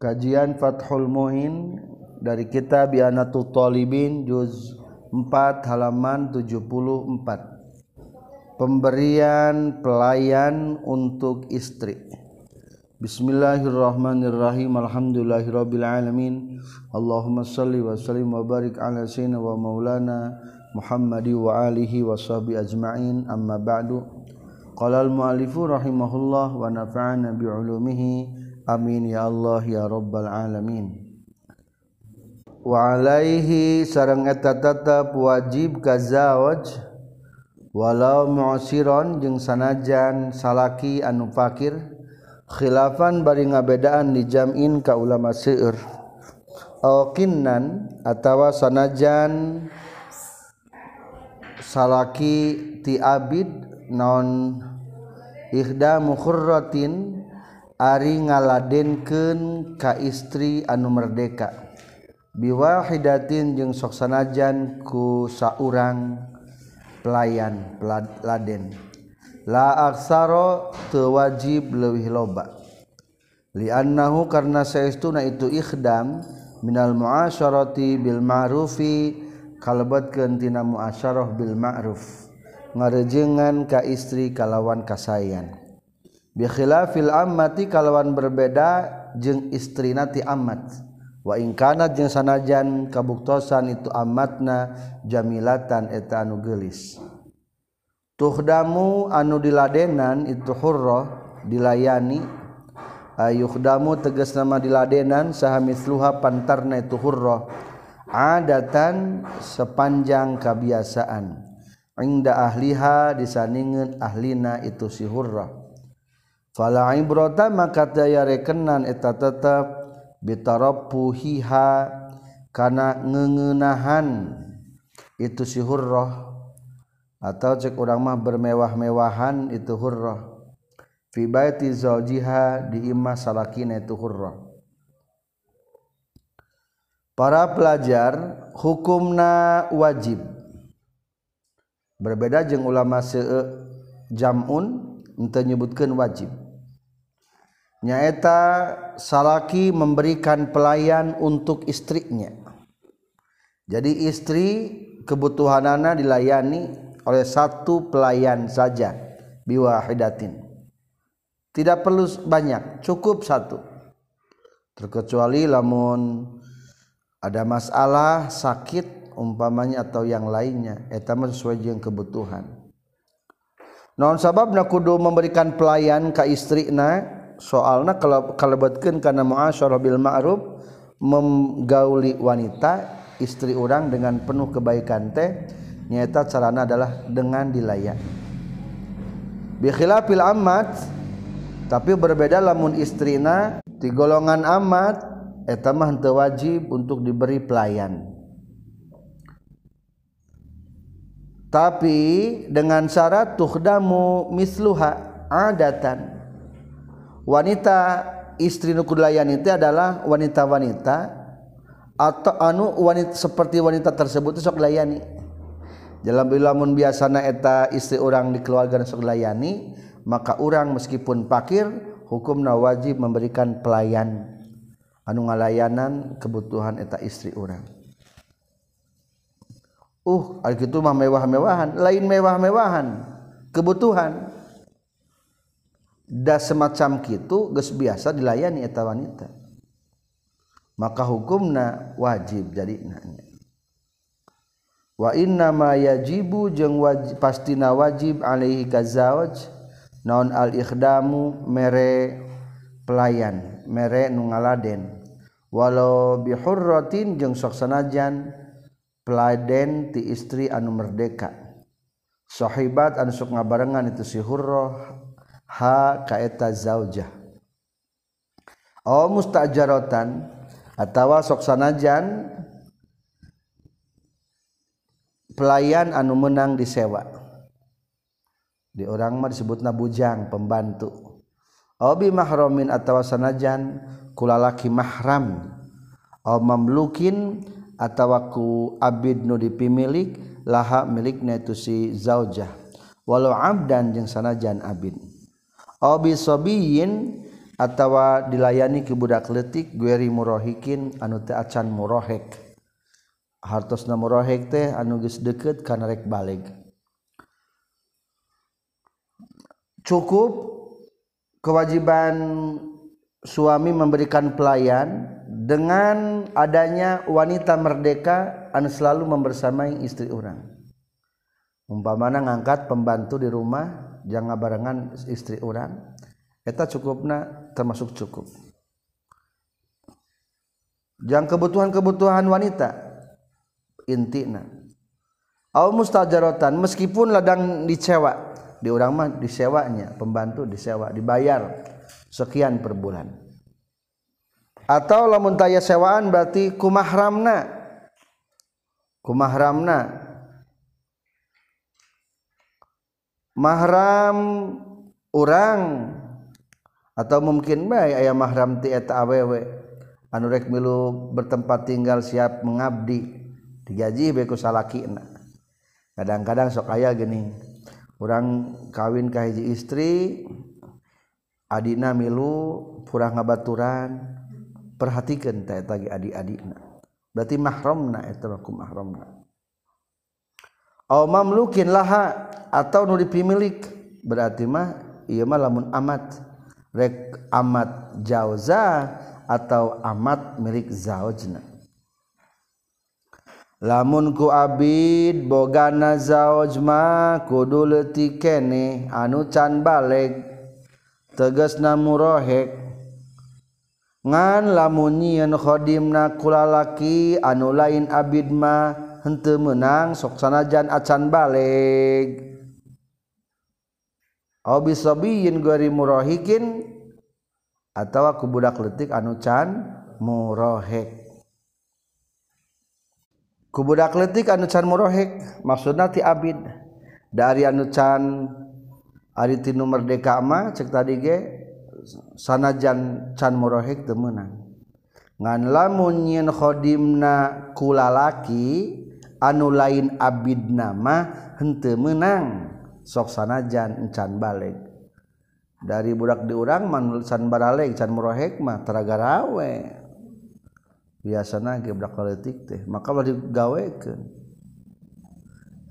Kajian Fathul Muin dari kitab Bianatul Talibin juz 4 halaman 74. Pemberian pelayan untuk istri. Bismillahirrahmanirrahim. Alhamdulillahirabbil alamin. Allahumma shalli wa sallim wa barik ala sayyidina wa maulana Muhammadi wa alihi wa sahbi ajma'in. Amma ba'du. Qala al-mu'allifu rahimahullah wa nafa'ana bi'ulumihi Amin ya Allah ya robbal alamin. Waalaihi sarang eta tetap wajib kazawaj walau mu'siron jeung sanajan salaki anu fakir khilafan bari ngabedaan dijamin ka ulama seueur. Aw kinnan atawa sanajan salaki ti abid non ihda mukhurratin Ari ngaladenken ka istri anu merdeka. Biwahidatin jeung soksanajan ku saurang pelayan laden. La aksaro tewajib leuwih loba. Liannahu karna saestuna itu ikhdam minal muasyarati bil ma'rufi kalebetkeun tina muasyarah bil ma'ruf. Ngarejengan ka istri kalawan kasayan bikhilafil ammati kalawan berbeda jeung istrina ti amat wa ingkana jeung sanajan kabuktosan itu amatna jamilatan eta anu gelis. Tuhdamu anu diladenan itu hurrah dilayani. Ayuhdamu tegas nama diladenan saha misluha pantarna itu hurrah adatan sepanjang kebiasaan. Inda ahliha disaningeun ahlina itu si hurrah fala ibrata maka daya rekenan eta tetep bitaropuhiha kana ngengenahan. Itu si hurrah. Atau cek orang mah bermewah-mewahan itu hurrah. Fi baiti zawjiha di imah salakina itu hurrah. Para pelajar hukumna wajib. Berbeda jeung ulama se'e eh, jam'un untuk nyebutkan wajib. Nyaeta salaki memberikan pelayan untuk istrinya. Jadi istri kebutuhan anak dilayani oleh satu pelayan saja biwahidatin. Tidak perlu banyak cukup satu. Terkecuali lamun ada masalah sakit umpamanya atau yang lainnya eta sesuai dengan kebutuhan. Non sabab nak kudu memberikan pelayan ke istrina soalnya kalau kalebetkeun karena muasyarah bil ma'ruf menggauli wanita istri orang dengan penuh kebaikan teh nyata carana adalah dengan dilayan bi khilafil amat tapi berbeda lamun istrina di golongan amat eta mah wajib untuk diberi pelayan. Tapi dengan syarat tuhdamu misluha adatan wanita istri nukulayani itu adalah wanita-wanita atau anu wanita seperti wanita tersebut sok layani dalam bilamun biasana eta istri orang di keluarga sok layani maka orang meskipun pakir hukumna wajib memberikan pelayan anu ngalayanan kebutuhan eta istri orang uh al gitu mah mewah-mewahan lain mewah-mewahan kebutuhan. da semacam gitu ges biasa dilayani eta wanita. Maka hukumna wajib jadi nanya wa inna ma yajibu jeung wajib pastina wajib alaihi kazawaj naon al ikhdamu mere pelayan mere nu ngaladen. Walau bihurratin jeung sok sanajan peladen ti istri anu merdeka. Sahibat anu sok ngabarengan itu si hurrah. ha kaeta zaujah. Aw mustajarotan atawa sok sanajan pelayan anu menang disewa di orang mah disebutna bujang pembantu. Obi mahramin atawa sanajan kulalaki mahram. O mamlukin atawa ku abid nu dipimilik laha milikna itu si zaujah. Walau abdan jeung sanajan abid. Sobiyin atautawa dilayani ke budak-letik Gueri murohikin anu acan murohek. Hartos na murohek teh anuges deket karenarek balik cukup kewajiban suami memberikan pelayan dengan adanya wanita merdeka anu selalu membersamai istri orang umpamana ngangkat pembantu di rumah jangan barengan istri orang eta cukupna termasuk cukup. Jangan kebutuhan-kebutuhan wanita intina au mustajaratan meskipun ladang dicewa di orang mah disewanya pembantu disewa dibayar sekian per bulan. Atau lamun taya sewaan berarti kumahramna. Kumahramna. mahram orang atau mungkin baik ayah mahram ti eta awewe. Anu rek milu bertempat tinggal siap mengabdi. Digaji beku salakina. Kadang-kadang sok kaya gini. Orang kawin ka hiji istri adina milu pura ngabaturan. Perhatikan teh tagi adik-adikna berarti mahramna eta mah mahramna. aw mamlukin laha atau nu dipimilik. Berarti mah ieu mah lamun amat. Rek amat jauza atau amat milik zaujna. Lamun ku abid bogana zauj ma kudu leutik kene anu can baleg. Tegasna murohek ngan lamun nyieun khodimna kulalaki anu lain abid mah hente menang soksanajan acan balik. Bisabiyin gori murohikin atau aku budak letik anu can murohek. Ku budak letik anu can murohek maksudna ti abid. Dari anu can ari tinu merdeka mah cek tadi ge sanajan can murohek teu meunang. Ngan lamun nyin khodimna kulalaki anu lain Abid nama hente menang soksanajan encan balik. Dari budak diurang manulisan baralek can murohek mah teragarawe biasana gebrak politik teh maka boleh digawekan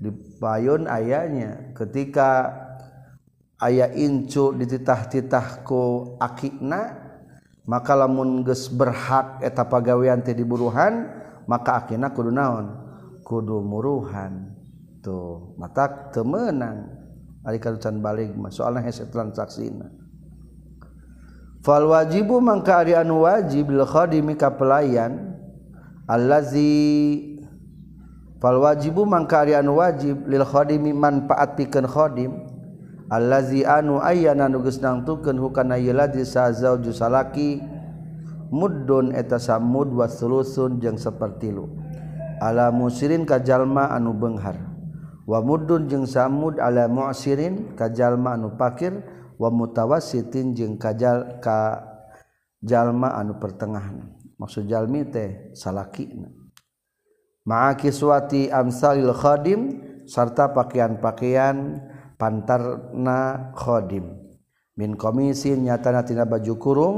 di payun ayahnya ketika ayah incu dititah-titahku akikna maka lamun ges berhak eta pagawean teh diburuhan maka akina kudu naon? kudu muruhan tuh mata temenang. Ari kadutan balik mah. Soalna hese transaksina. Fal wajibu mangka ari anu wajib lil khadimi ka pelayan allazi fal wajibu mangka ari anu wajib lil khadimi manfaat pikeun khadim allazi anu ayana nu geus nangtukeun hukana yeladi sa zauju salaki muddun eta samud wa sulusun jeung seperti lu. ala musirin kajallma anu Benghar. Wamudun jeung samud ala musirin kajallma anu pakir. Wamutawasitin jeung kajal ka jalma anu pertengahan. Maksud jalmi teh salakina ma'a kiswati amsalil khadim sarta pakaian-pakaian pantarna khadim. Min komisin nyatana tina baju kurung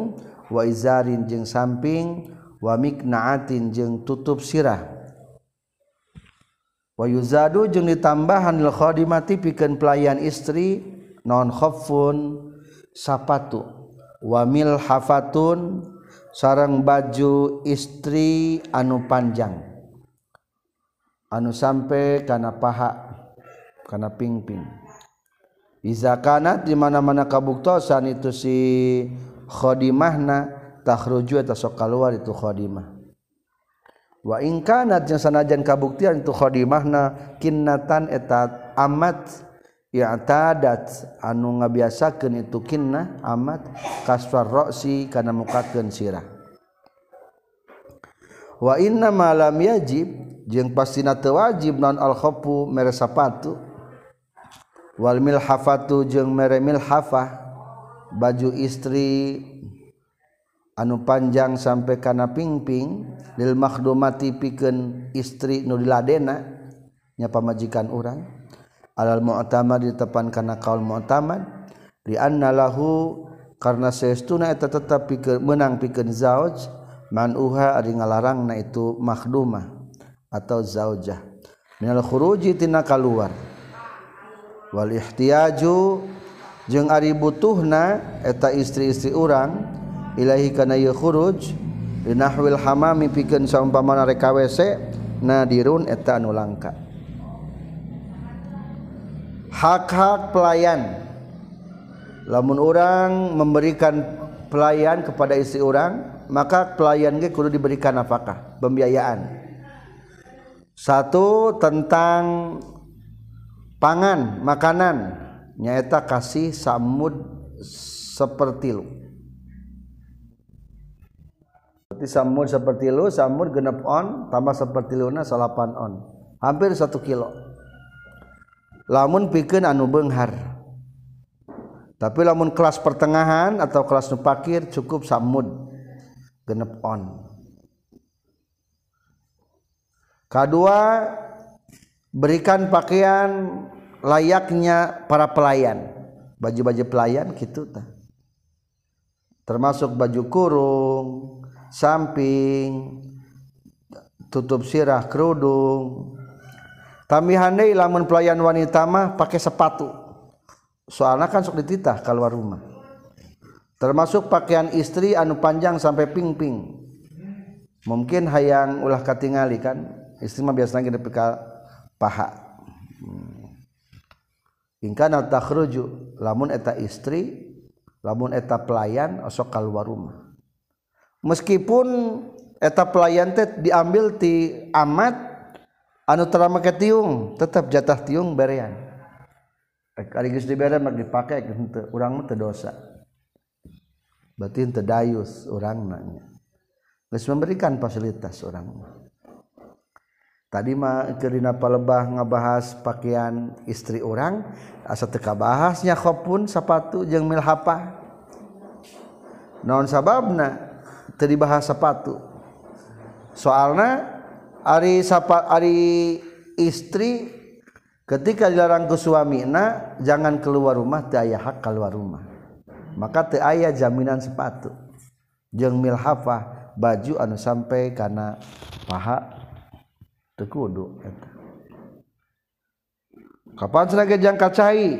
wa izarin jeung samping wa miknaatin jeung tutup sirah. wayuzadu jeung ditambahan lil khadimati pikeun pelayan istri non khaffun sapatu. Wa milhafatun sarang baju istri anu panjang. Anu sampai kana paha kana pingping. Iza kanat di mana-mana kabuktosan itu si khadimahna takhruju eta sok kaluar itu khadimah wa ingkanat yang sanajan kabuktian itu khodimahna kinnatan etat amat i'tadat anu ngabiasakeun itu kinnah amat kaswar roksi kana mukakeun sirah. Wa inna ma lam yajib jeung pastina teu wajib non al khafu mere sapatu. Wal milhafatu jeung mere milhafah baju istri anu panjang sampai kana pingping lil makhdumati pikeun istri nu diladena nya pamajikan urang. Alal mu'tamad ditepan kana kaul mu'tamad li anna lahu karna seestuna eta tetep pikeun meunang pikeun zauj man uha ari ngalarangna itu makhdumah atau zaujah. Minal khuruji tina kaluar. Wal ihtiyaju jeung ari butuhna eta istri-istri urang Ilahi kana ieu khuruj dinahwil hamami pikeun saumpamana rek WC nadirun eta anu langka. Hak-hak pelayan. Lamun orang memberikan pelayan kepada istri orang maka pelayan ge kudu diberikan apakah pembiayaan. Satu tentang pangan makanan nyaeta kasih samud seperti lu. Seperti samud seperti lu samud genep on tambah seperti luna salapan on. Hampir satu kilo. Lamun pikeun anu beunghar tapi lamun kelas pertengahan atau kelas nupakir cukup samud genep on. Kedua berikan pakaian layaknya para pelayan. Baju-baju pelayan gitu ta. termasuk baju kurung samping tutup sirah kerudung. Tamihandai lamun pelayan wanita mah pakai sepatu. Soalnya kan sok dititah keluar rumah. Termasuk pakaian istri anu panjang sampai pingping. Mungkin hayang ulah katingali kan? Istri mah biasanya gede paha. Hmm. Ingkana takhruju lamun eta istri lamun eta pelayan osok keluar rumah. meskipun eta pelayan teh diambil ti amat anu terama ke tiung tetap jatah tiung berean. Rek ari geus dibere mah dipake urang mah teu dosa. Berarti teu dayus urang nanya geus memberikan fasilitas urang tadi mah kerina palebah ngabahas pakaian istri orang asa teka bahasnya khopun sepatu jeung milhapa. Non sababna? tadi bahasa sepatu. Soalnya Ari sapa Ari istri ketika dilarang ke suamina jangan keluar rumah teu aya hak keluar rumah. Maka teu aya jaminan sepatu. Jeung milhafah baju anu sampai karena paha teu kudu eta. Kapan sanaga jang kacai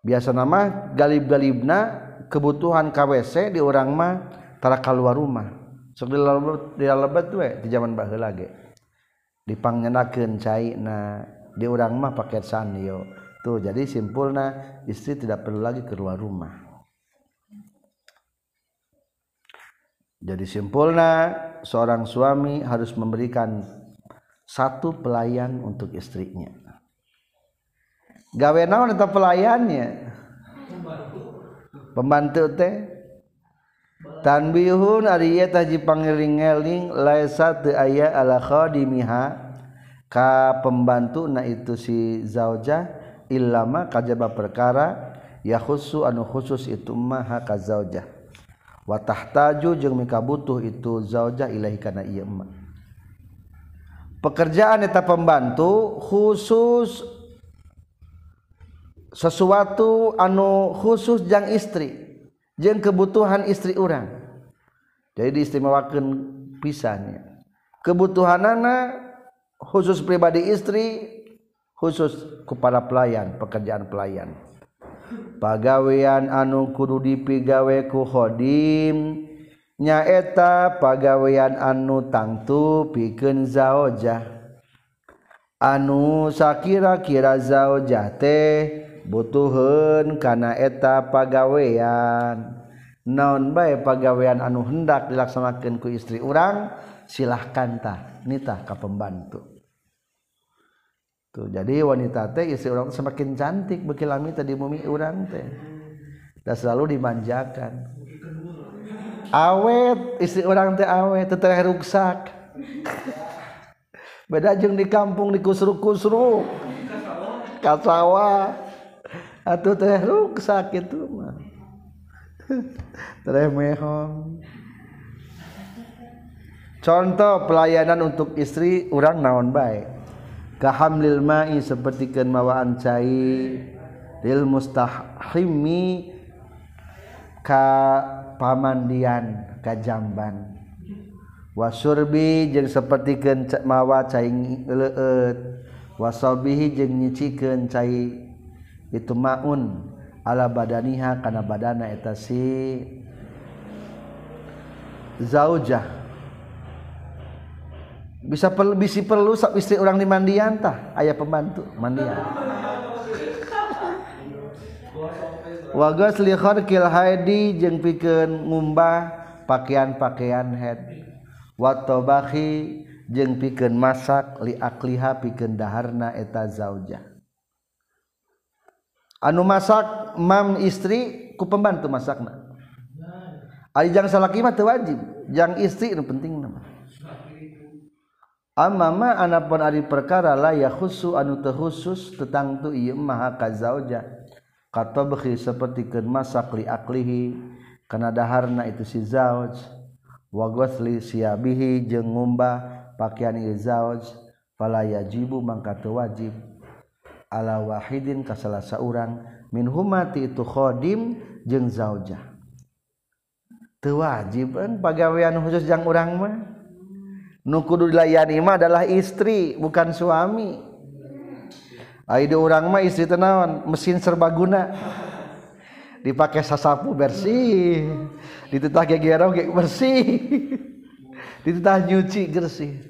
biasa nama galib-galibna kebutuhan KWC di orang mah tara keluar rumah. Sok di lebet we di zaman baheula ge. Dipanggenakeun cai na di orang mah pakai sanyo tuh jadi simpulnya istri tidak perlu lagi keluar rumah. Jadi simpulnya seorang suami harus memberikan satu pelayan untuk istrinya. Gawe naon eta pelayannya pembantu teh. Tanbihun ari taji pangeling-eling laisa teu aya ala khadimiha. Ka pembantu na itu si zaujah illama kajaba perkara ya khusu anu khusus itu mah ka zaujah wa tahtaju jeung mika butuh itu zaujah ilahi kana ieu emak pekerjaan eta pembantu khusus sesuatu anu khusus yang istri jeung kebutuhan istri orang jadi diistimewakan pisannya. Kebutuhan anak khusus pribadi istri khusus kepada pelayan pekerjaan pelayan. Pagawean anu kudu dipigawe ku khodim nyaeta pagawean anu tangtu pikeun zaojah. Anu sakira-kira zaojah teh butuhun kana eta pagawean. Naon bae pagawean anu hendak dilaksanakan ku istri urang silahkan tah nitah ka pembantu. Tuh jadi wanita teh istri orang semakin cantik bekilami tadi bumi orang teh. Dan selalu dimanjakan. Awet istri orang teh awet teteh ruksak. Beda jeung di kampung di kusruk-kusruk. Kasawa. atuh teh ruksak itu mah. Tremehong contoh pelayanan untuk istri orang naon baik kahamlil ma'i seperti kenmawaan cai lil mustahimi ka pamandian ka jamban. Wasurbi jeung seperti mawa cai leut wasobihi jeung nyicikeun cai itu maun. Ala badaniha kana badana eta si zaujah. Bisa perlu bisi perlu istri orang di mandian tah? Ayah pembantu mandian. Wagas li kharqil haidi jeung pikeun ngumbah pakaian-pakaian haid watobakhi jeung pikeun masak li akliha pikeun daharna eta zaujah anu masak mam istri ku pembantu masakna. Ari jang salaki mah wajib. Jang istri nu penting nama. Amma ma anapun ari perkara la ya khusu anu teu khusus tentang tu ieu mah ka zaujah katabkhi sapertikeun masak li aklihi kana daharna itu si zauj. Wa ghusli siabihi jeung ngumbah pakaian izauj fala yajibu mangka teu wajib ala wahidin ka salah saurang. Min humati itu khodim jeung zaujah. Teu wajib eh, pagawean khusus jang urang mah. Nu kudu dilayani mah adalah istri bukan suami. Ai urang mah istri teh naon? Mesin serbaguna. Dipakai sasapu bersih. Dititah gegerong bersih. Dititah nyuci bersih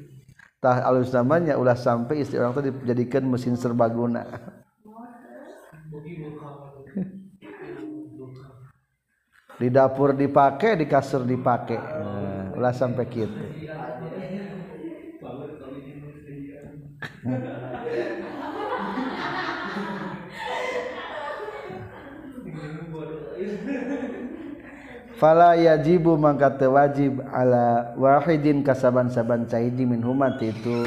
tah alus namanya ulah sampai istri orang tadi dijadikan mesin serbaguna. Di dapur dipakai di kasur dipakai nah, ulah sampai gitu fala yajibu mangka teu wajib ala wahidin kasaban-saban caidi min humat itu.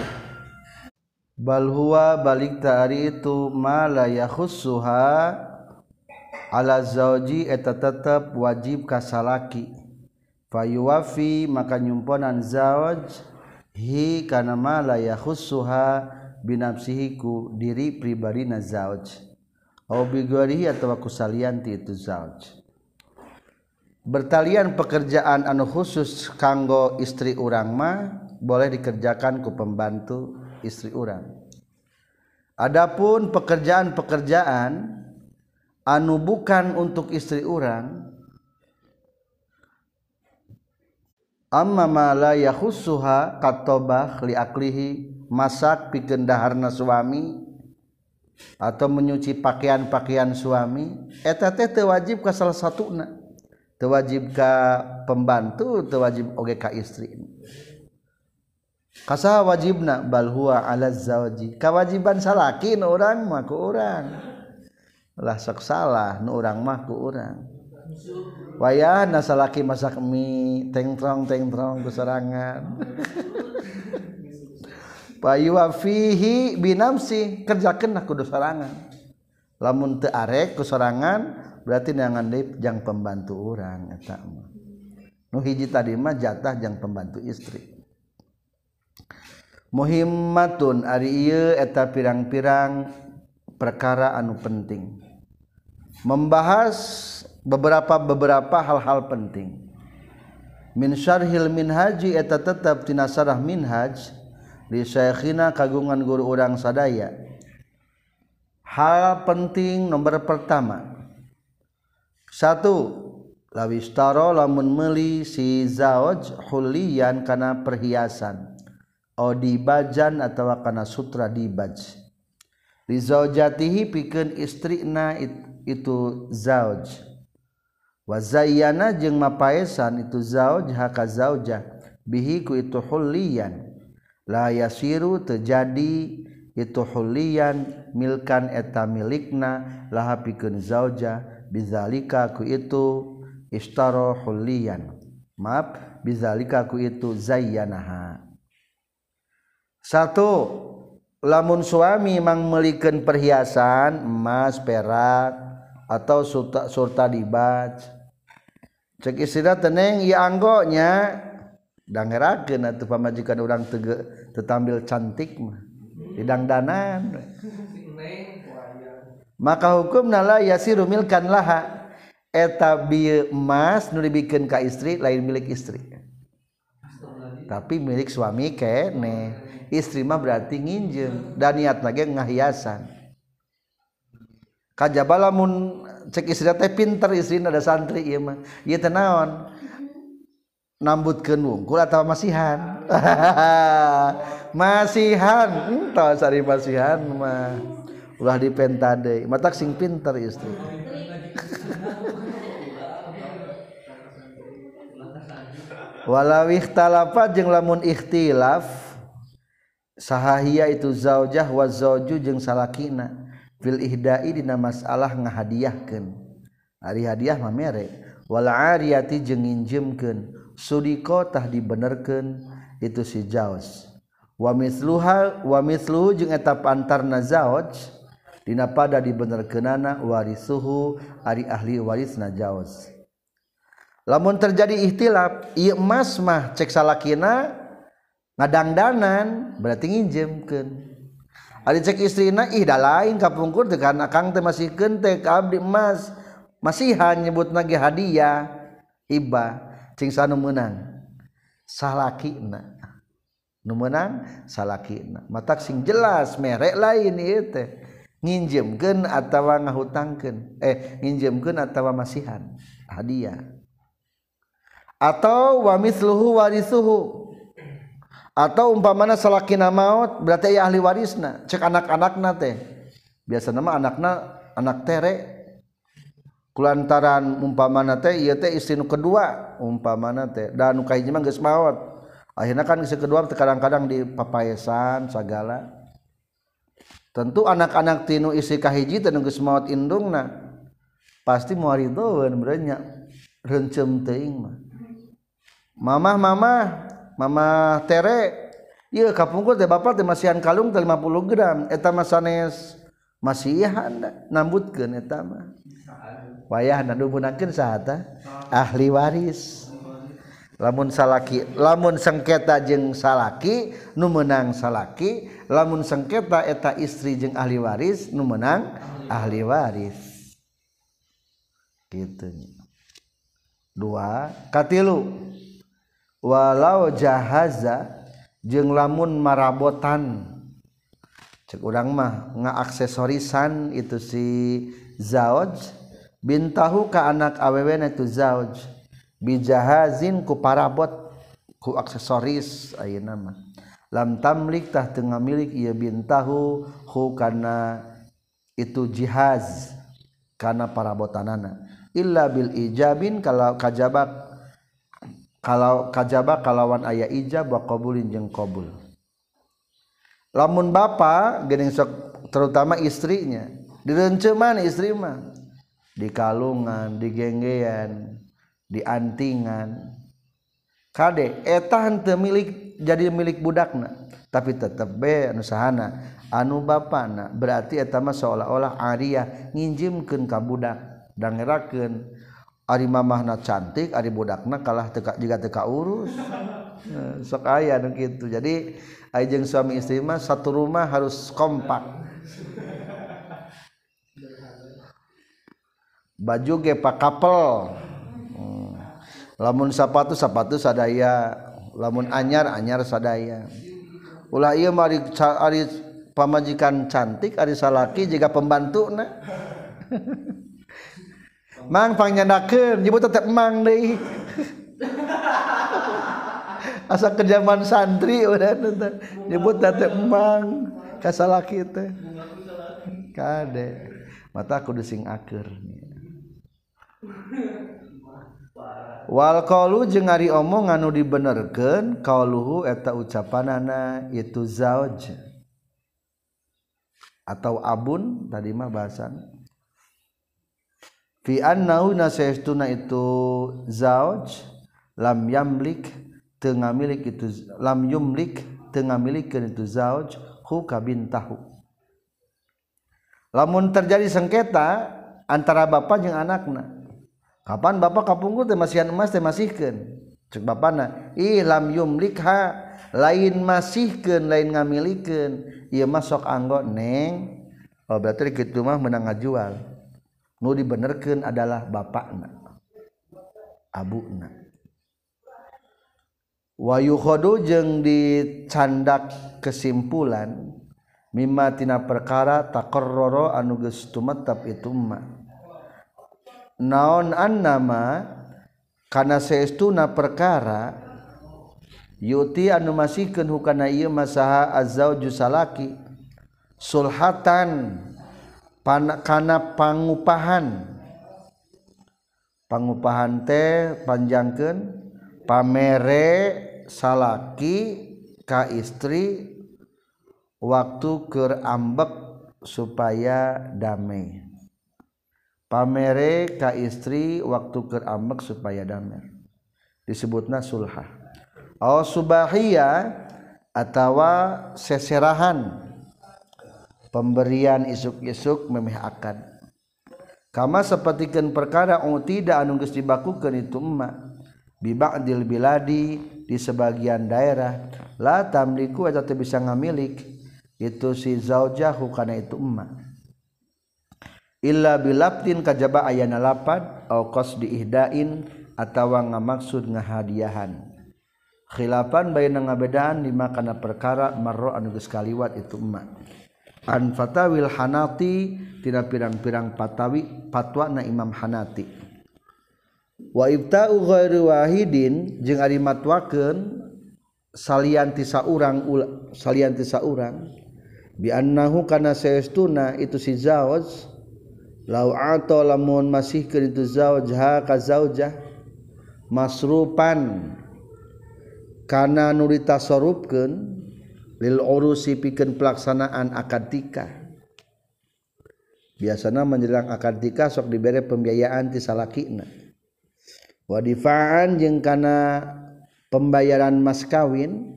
Bal huwa balik ta'ari itu ma la yakhussuha ala zauji eta tetep wajib kasalaki. Fayuwafi maka nyumponan zauj hi kana ma la yakhussuha diri pribadina zauj. Au bigorihi atau kusalianti itu zauj bertalian pekerjaan anu khusus kanggo istri urangma boleh dikerjakan ke pembantu istri urang. Adapun pekerjaan-pekerjaan anu bukan untuk istri urang amma ma la yakhussuha katobah li aklihi masak pigendaharna suami atau menyuci pakaian-pakaian suami eta teh wajib ka salah satuna tewajib ka pembantu tewajib oge ka istri. Kasah wajibna? Bal huwa ala zawji. Kawajiban salaki nu urang mah ku urang. Lah sok salah nu urang mah ku urang. Wayah nasalaki masak mie tengtrong tengtrong keserangan serangan fihi binamsi kerjakeun nah aku dosarangan lamun teu arek kesorangan berarti nangan deui jang pembantu urang eta mah. Nu hiji tadi mah jatah jang pembantu istri. Muhimmatun ari ieu eta pirang-pirang perkara anu penting. Membahas beberapa beberapa hal-hal penting. Min syarhil minhaji eta tetap tina sarah minhaj di syekhina kagungan guru urang sadaya. hal penting nomor pertama. Satu lawistaro lamun meli si zaoj hulian kana perhiasan. O dibajan atau kana sutra dibaj. Li zaujatihi pikeun istrina itu zauj wa zayyana jeung mapaesan itu zauj haka zauja bihi ku itu hulian. La yasiru terjadi itu hulian milkan eta milikna laha pikeun zaujah bizalikaku itu istarohulian maaf bizalikaku itu zayyanaha. Satu lamun suami mang melikan perhiasan emas perak atau surta surta dibac cek istilah teneng ya anggonya dangerakeun atuh pamajikan orang tege tetampil cantik mah hidang danan maka hukum nala yasiru milkan laha. Eta emas nu dibikin ka istri lain milik istri. Tapi milik suami kene. Istri mah berarti nginjem dan niat lagi ngahiasan kajabalamun cek istri teh pinter istri ada santri ieu mah. Ieu teh naon? Nambutkeun wungkul atawa masihan? masihan. Entah sari masihan mah. Ulah dipenta deui matak sing pinter istri walau ikhtalafa jeung lamun ikhtilaf sahahia itu zaujah wa zauju jeung salakina. Fil ihda'i dina masalah ngahadiahkeun. Ari hadiah mah mere. Wal ariyati jeung nginjemkeun. Sudiko tah dibenerkeun. Itu si jauz wamisluha wamisluhu jeung eta pantarna zauj dina pada dibenerkeunana warisuhu ari ahli warisna jaoz lamun terjadi ihtilaf ieu emas mah cek salakina ngadangdanan berarti nginjemkeun. Ari cek istrina ih da lain kapungkur teh kana kang teh masih kentek abdi emas. Masihan nyebut nage hadiah hibah cing sanu meunang salakina. numenang salakina. Matak sing jelas merek lain ieu teh. Nginjemkeun atawa ngahutangkeun. Eh nginjemkeun atawa masihan. Hadiah. Atau wamisluhu warisuhu atau umpamana salakina maut berarti ya ahli warisna. Cek anak-anakna teh. Biasa nama anakna anak tere. Kulantaran umpamana teh ieu teh istri nu kedua. Umpamana teh dan kahiji mah geus maot akhirnya kan kedua kadang-kadang di papayesan segala tentu anak-anak tinu isi kahiji tenung geus maot indungna pasti muaridoeun berenya. Renceum teuing mah. Mamah mamah mamah tere iya kapungkur teh bapak teh masihan kalung teh 50 gram eta mah sanes masihan nambutkeun eta mah. Wayah dan dubunakeun saha ahli waris. lamun salaki lamun sengketa jeung salaki nu menang salaki. Lamun sengketa eta istri jeung ahli waris nu menang ahli waris. Gitu dua katilu. Walau jahaza jeung lamun marabotan. Cek urang mah ngaaksesorisan itu si zauj bintahu ka anak awewe na itu zauj bijahazin ku parabot ku aksesoris ayeuna nama lam tamlik tah teu ngamilik ieu bintahu hu kana itu jihaz kana parabotanana. Illa bil ijabin kalau kajabak kalau kajabak kalawan aya ijab wa qabulin jeung qabul. Lamun bapa gening sok terutama istrinya direnceuman istri mah. Di kalungan di genggean diantingan. Eta etahan milik jadi milik budakna tapi tetap be nusahana anu bapana berarti etama seolah-olah ariyah nginjimkan ka budak dan ngeraken ari mamahna cantik Ari budakna kalah teka, juga teka urus. Eh, sok aya gitu jadi ajeng suami istri mah satu rumah harus kompak. Baju ge pak kapel. Lamun sapatu sapatu sadaya. Lamun anyar anyar sadaya. Ulah ieu mari ari pamajikan cantik ari salaki jika pembantu na mang pangnyandakeun nyebut tetep mang deui. Asa kejaman santri udah nyebut tetep mang kasalaki teh. Kade mata kudu sing aker Walqaulu jeung ari omong anu dibenerkeun qauluhu eta ucapanana itu zauj. Atau abun tadi mah bahasan. Fi annahu nasaytuna itu zauj lam yamlik teu ngamilik itu lam yumlik teu ngamilikeun itu zauj hu kabintahu. Lamun terjadi sengketa antara bapak jeung anakna Kapan Bapak kapungkur teh masihan emas teh masihkeun? Cek bapana, ih lam yumlikha lain masihkeun, lain ngamilikeun. Ieu mah sok anggo neng. Oh berarti kitu mah menang ngajual. Nu dibenerkeun adalah bapakna. Abuna. Wayukhodu jeung dicandak kesimpulan mimma tina perkara takorroro anu geus tumetep itu mah naon an kana saestuna seestuna perkara yuti anu masihkeun hukana ieu masaha azzauju salaki sulhatan pan, kana pangupahan. Pangupahan teh panjangkeun pamere salaki ka istri waktu keur ambek supaya damai. Pamere ka istri waktu ke ambek supaya damai disebutna sulha oh subahia atawa seserahan. Pemberian isuk-isuk memeh akan kama sepertikan perkara uti tidak anu geus dibakukeun itu emak. Biba'dil biladi di sebagian daerah. La tamliku eta bisa ngamilik. Itu si zaujahu kana itu emak illa bilaptin kajaba ayana lapad au qasdi ihdain atawa ngamaksud ngahadiahan. Khilapan bayna ngabedaan lima kana perkara marro anu geus kaliwat itu emak. An fatawil hanati tina pirang-pirang patawi patwa na imam hanati. Wa ibta'u ghairu wahidin jeung ari matwakeun salian ti saurang salian ti saurang bi annahu kana saestuna itu si zawaj lauto lamun masih ke itu zaujah ka zaujah masrupan. Kana nuri tasarrufkeun lil urusi pikeun pelaksanaan akad nikah. Biasana menjelang akad nikah sok dibere pembiayaan ti salakina. Wadifaan jeung kana pembayaran mas kawin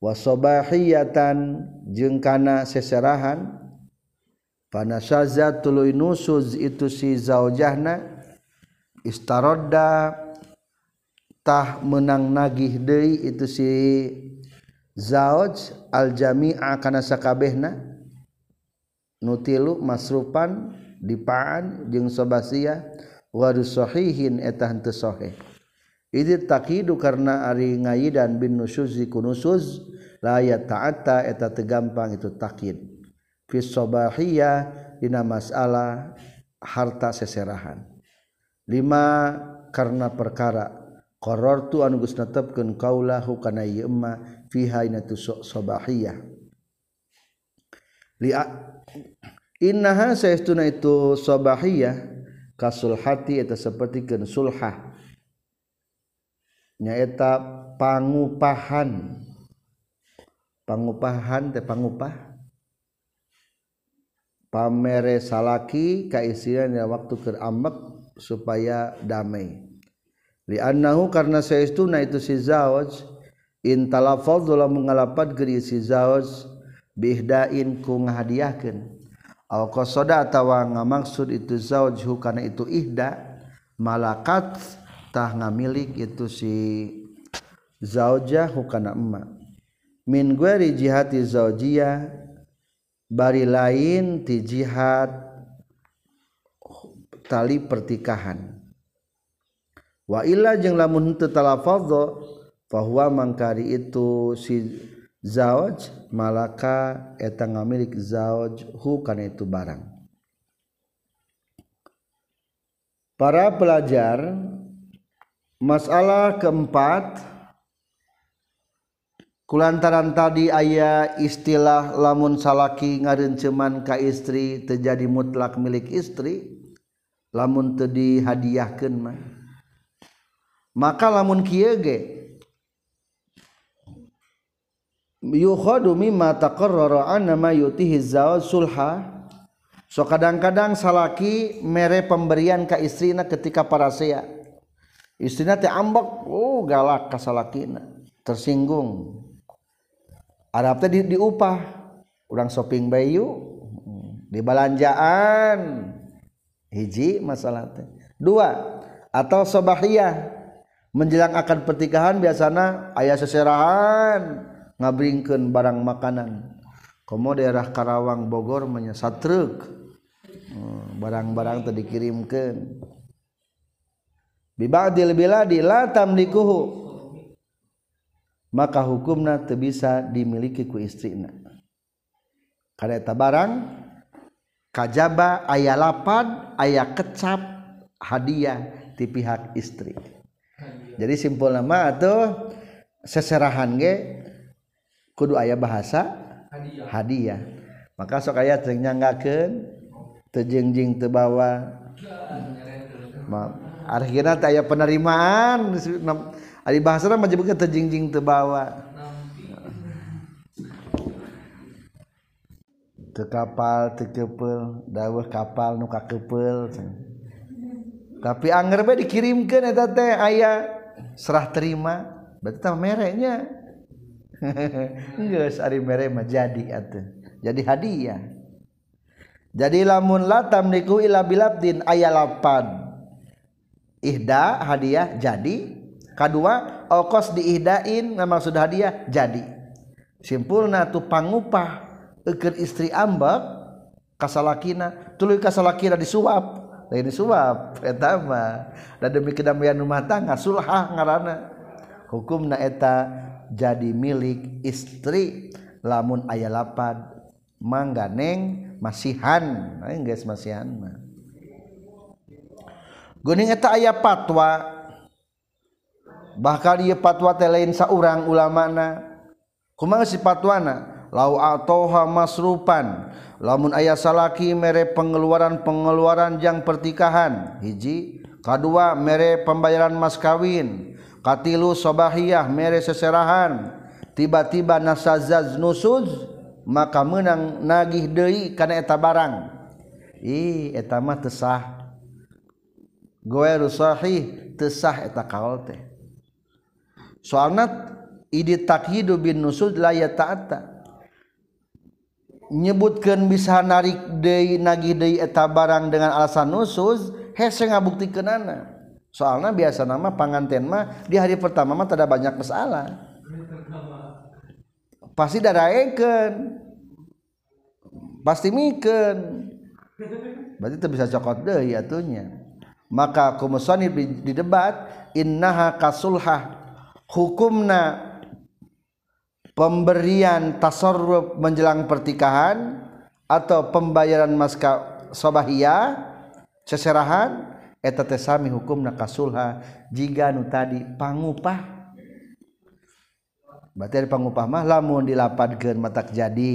wasobahiyatan jeung kana seserahan panasaza tuluy nusuz itu si zaujahna istarodda tah menang nagih deui itu si zauj aljami'a kana sakabehna nutilu masrupan dipaan jeung sobasia waru sahihin eta henteu sahih idzit taqidu karna ari ngayidan bin nusuzi kunusuz la ya ta'ata eta tegampang itu taqid fi sobahiyah dina masalah harta seserahan. Lima karena perkara. Qarartu anu geus netepkeun kaulahu kana ieu emma fiha sobahiyah li innaha saestuna itu sobahiyah kasul hati eta sapertikeun sulhah. Nyaeta pangupahan. Pangupahan teh pangupah pamere salaki kaisian ya waktu keur ambek supaya damai. Li'annahu karena saestuna itu si zawaj in talafadz lamun ngalapat geri si zawaj bihdain ku ngahadiahkeun. Aw qasada atawa ngamaksud itu zawaj hukana itu ihda malakat tah ngamilik itu si zaujah hukana emma. Min gueri jihati zaujiyah bari lain ti jihad tali pertikahan. Waila lamun bahwa mangkari itu si zawaj malaka eta ngamilik zawaj hu kana itu barang. Para pelajar masalah keempat kulantaran tadi ayah istilah lamun salaki ngarenceman ka istri terjadi mutlak milik istri lamun tadi hadiahkan mah. Maka lamun kiege yukhadu mimma taqarrara anna ma yutihi zawaj sulha so kadang-kadang salaki mere pemberian ka istrina ketika parasea. Istrina teh ambek oh galak ka salakina tersinggung. Arab teh di, diupah. Orang shopping Bayu mm, di belanjaan. Hiji masalah teh. Dua atau sobahiyah menjelang akan pernikahan biasanya ayah seserahan ngabringkan barang makanan. Komo daerah Karawang Bogor menyesat truk mm, barang-barang tadi dikirimkan bibadil biladi la tamlikuhu. maka hukumna teu bisa dimiliki ku istrina. Kareta barang kajaba aya lapad aya kecap hadiah di pihak istri. Jadi simpul nama atau seserahan ge kudu aya bahasa hadiah, hadiah. maka sok aya teu nyanggakeun teu jengjing teu bawa. Akhirna teh aya penerimaan Ari bahasa mah menyebutkan terjingjing terbawa. Ke kapal tekepel dawah kapal nuka kepel tapi anger be dikirimkan eta teh aya serah terima. Berarti tah mereknya. Geus ari mere mah jadi atuh. Jadi hadiah. Jadi lamun latam niku ila bilabdin aya lapad ihda hadiah jadi kedua ongkos diidain nama sudah hadiah jadi. Simpul tuh pangupah eker istri ambak kasalakina. Tuluy kasalakina disuap. Lain disuap eta mah dan demi kedamaian rumah tangga sulhah ngaranna hukumna eta jadi milik istri. Lamun aya lapad mangga neng masihan. Aing guys masihan mah. Guning eta aya patwa bakal ieu patwa teh lain saurang ulamana. Kumaha si patwana? Lau atoha masrupan. Lamun aya salaki mere pengeluaran-pengeluaran yang pertikahan. Hiji kadua mere pembayaran mas kawin. Katilu sobahiyah mere seserahan. Tiba-tiba nasazaz nusuz maka menang nagih deui kana eta barang. Ih eta mah teu sah. Goeru sahih teu sah eta kaol teh. Soalnya ide takhidu bin nusul la ya ta'ata nyebutkan bisa narik deui nagih deui eta barang dengan alasan nusus hese ngabuktikeun ana. Soalnya biasa nama panganten mah di hari pertama mah tidak banyak masalah. Pasti daraekeun pasti mikeun berarti itu bisa cokot deui atunya. Maka kumusani di debat innaha kasulhah hukumna pemberian tasarruf menjelang pertikahan atau pembayaran maska sobahia seserahan eta teh sami hukumna kasulha. Jiga nu tadi pangupah. Berarti pangupah mah lamun dilapadkeun matak jadi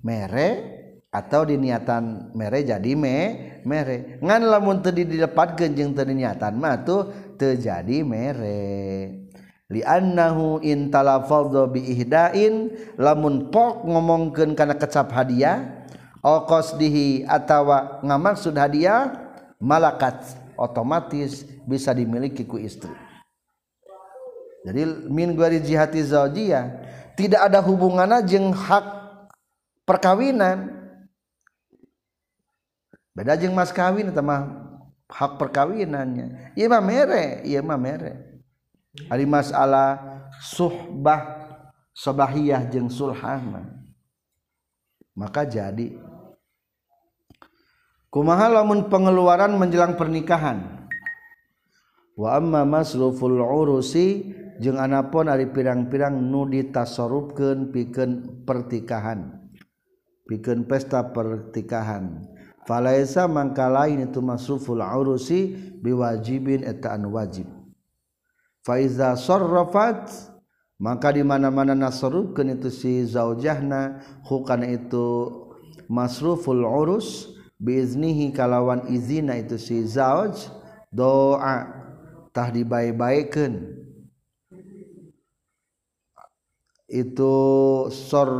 mere atau diniatan mere jadi me mere. Ngan lamun teu dilapadkeun jeung teu diniatan mah tuh teu jadi mere. Liannahu in talafadha bi ihdain lamun pok ngomongkeun kana kecap hadiah au qasdihi atawa ngamaksud hadiah malakat otomatis bisa dimiliki ku istri. Jadi min guari jihati zaujiyah tidak ada hubungannya jeung hak perkawinan. Beda jeung mas kawin eta mah hak perkawinannya. Ieu mah mere ieu mah mere hari masalah suhbah sobahiyah jeung sulhama maka jadi kumaha lamun pengeluaran menjelang pernikahan? Wa amma masruful urusi jeung anapun ari pirang-pirang nu ditasarrufkeun pikeun pertikahan. Pikeun pesta pertikahan. Falaisa mangka lain itu masruful urusi biwajibin eta anu wajib. Faiza sarrafat maka di mana-mana nasrufkeun itu si zaujahna hukana itu masruful urus biiznihi kalawan izina itu si zauj doa tah dibaik-baikeun itu sor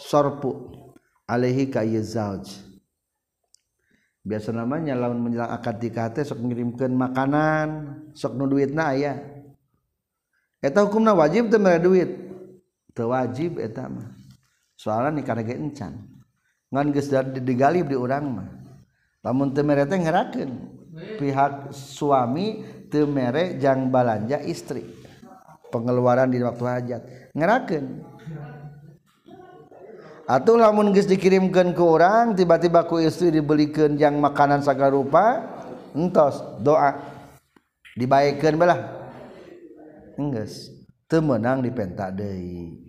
sorpu alaihi ka zauj biasa namanya lawan menjelang akad nikah teh sok ngirimkeun makanan sok nu duitna aya. Eta hukumna wajib teu mere duit? Teu wajib eta mah. Soalna nikah ge encan. Ngan geus digalib di urang mah. Lamun teu mere teh ngerakeun. Pihak suami teu mere jang balanja istri. Pengeluaran di waktu hajat. Ngerakeun. Atuh lamun geus dikirimkan ke orang tiba-tiba ku istri dibelikan yang makanan segala rupa entos doa. Dibaikkan belah. Enggeus. Teu meunang dipenta deui.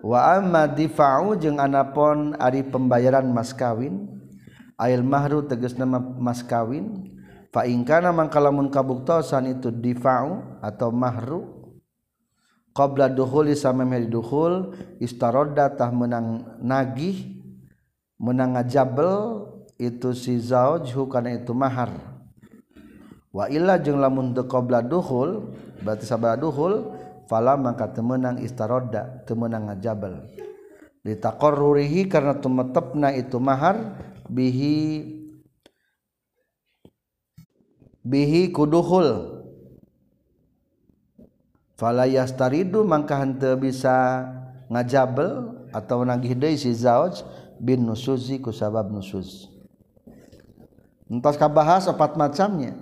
Wa amma difa'u jeung anapon ari pembayaran mas kawin ail mahru tegas nama mas kawin fa in kana mangkalamun kabuktosan itu difa'u atau mahru qabla dukhuli samemeh dukhul istarodda tah menang nagih menang ngajabel itu si zauj kana itu mahar. Wa illa jeung lamun teu qabla dukhul berarti sabada dukhul fala maka teu meunang istarodda teu meunang ngajabel. Litaqarrurihi karena tumetepna itu mahar bihi bihi kuduhul falayastaridu mangka henteu bisa ngajabel atau nagih deui si zauj bin nusuzi ku sabab nusuz entos kabahas opat macamnya.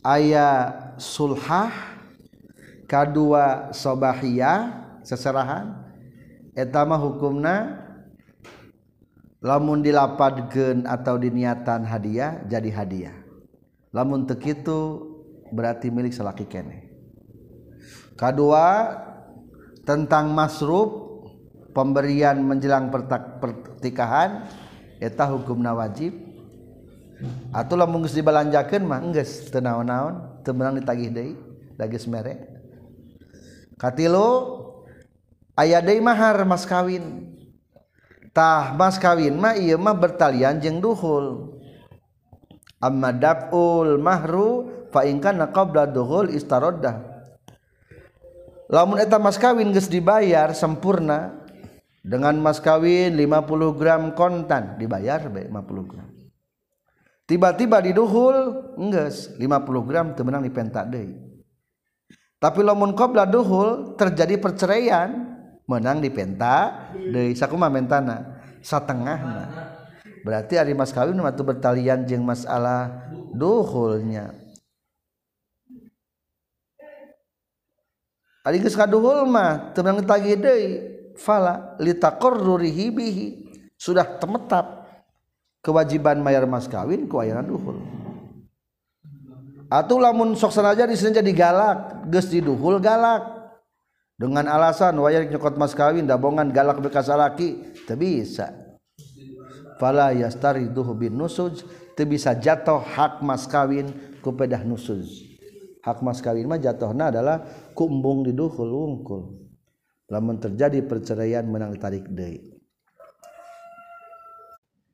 Aya sulhah kadua sobahiyah seserahan eta mah hukumna lamun dilapadkeun atau diniatan hadiah jadi hadiah. Lamun teu kitu berarti milik salaki keneh kedua tentang masruf pemberian menjelang pertikahan eta hukumna wajib. Atau lamun geus dibalanjakeun mah geus teu naon-naon teu meunang ditagih deui da geus mere. Katilu aya deui mahar mas kawin. Tah mas kawin mah ieu mah bertalian jeung duhul. Amma daf'ul mahru fa in kana qabla duhul istaraddah lamun eta mas kawin geus dibayar sempurna dengan mas kawin 50 gram kontan dibayar bae 50 gram. Tiba-tiba diduhul geus 50 gram teu meunang dipentak deui. Tapi lamun qabla duhul terjadi perceraian menang dipenta deui. Sakumaha mentana satengahna. Berarti ari mas kawin mah bertalian jeung masalah duhulnya ari geus kaduhul mah teu tagih deui. Fala litaqarrurihi bihi. Sudah temetap. Kewajiban mayar mas kawin ku ayana duhul. Atuh lamun sok sanajan istrinya jadi galak geus diduhul galak. Dengan alasan wayar nyokot mas kawin dabongan galak bekas alaki teu bisa. Fala yastariduhu bin nusuj teu bisa jatuh hak mas kawin ku pedah nusuj. hak mas kawin mah jatuhna adalah kumbung diduhul wungkul. Lamun terjadi perceraian menang tarik deui.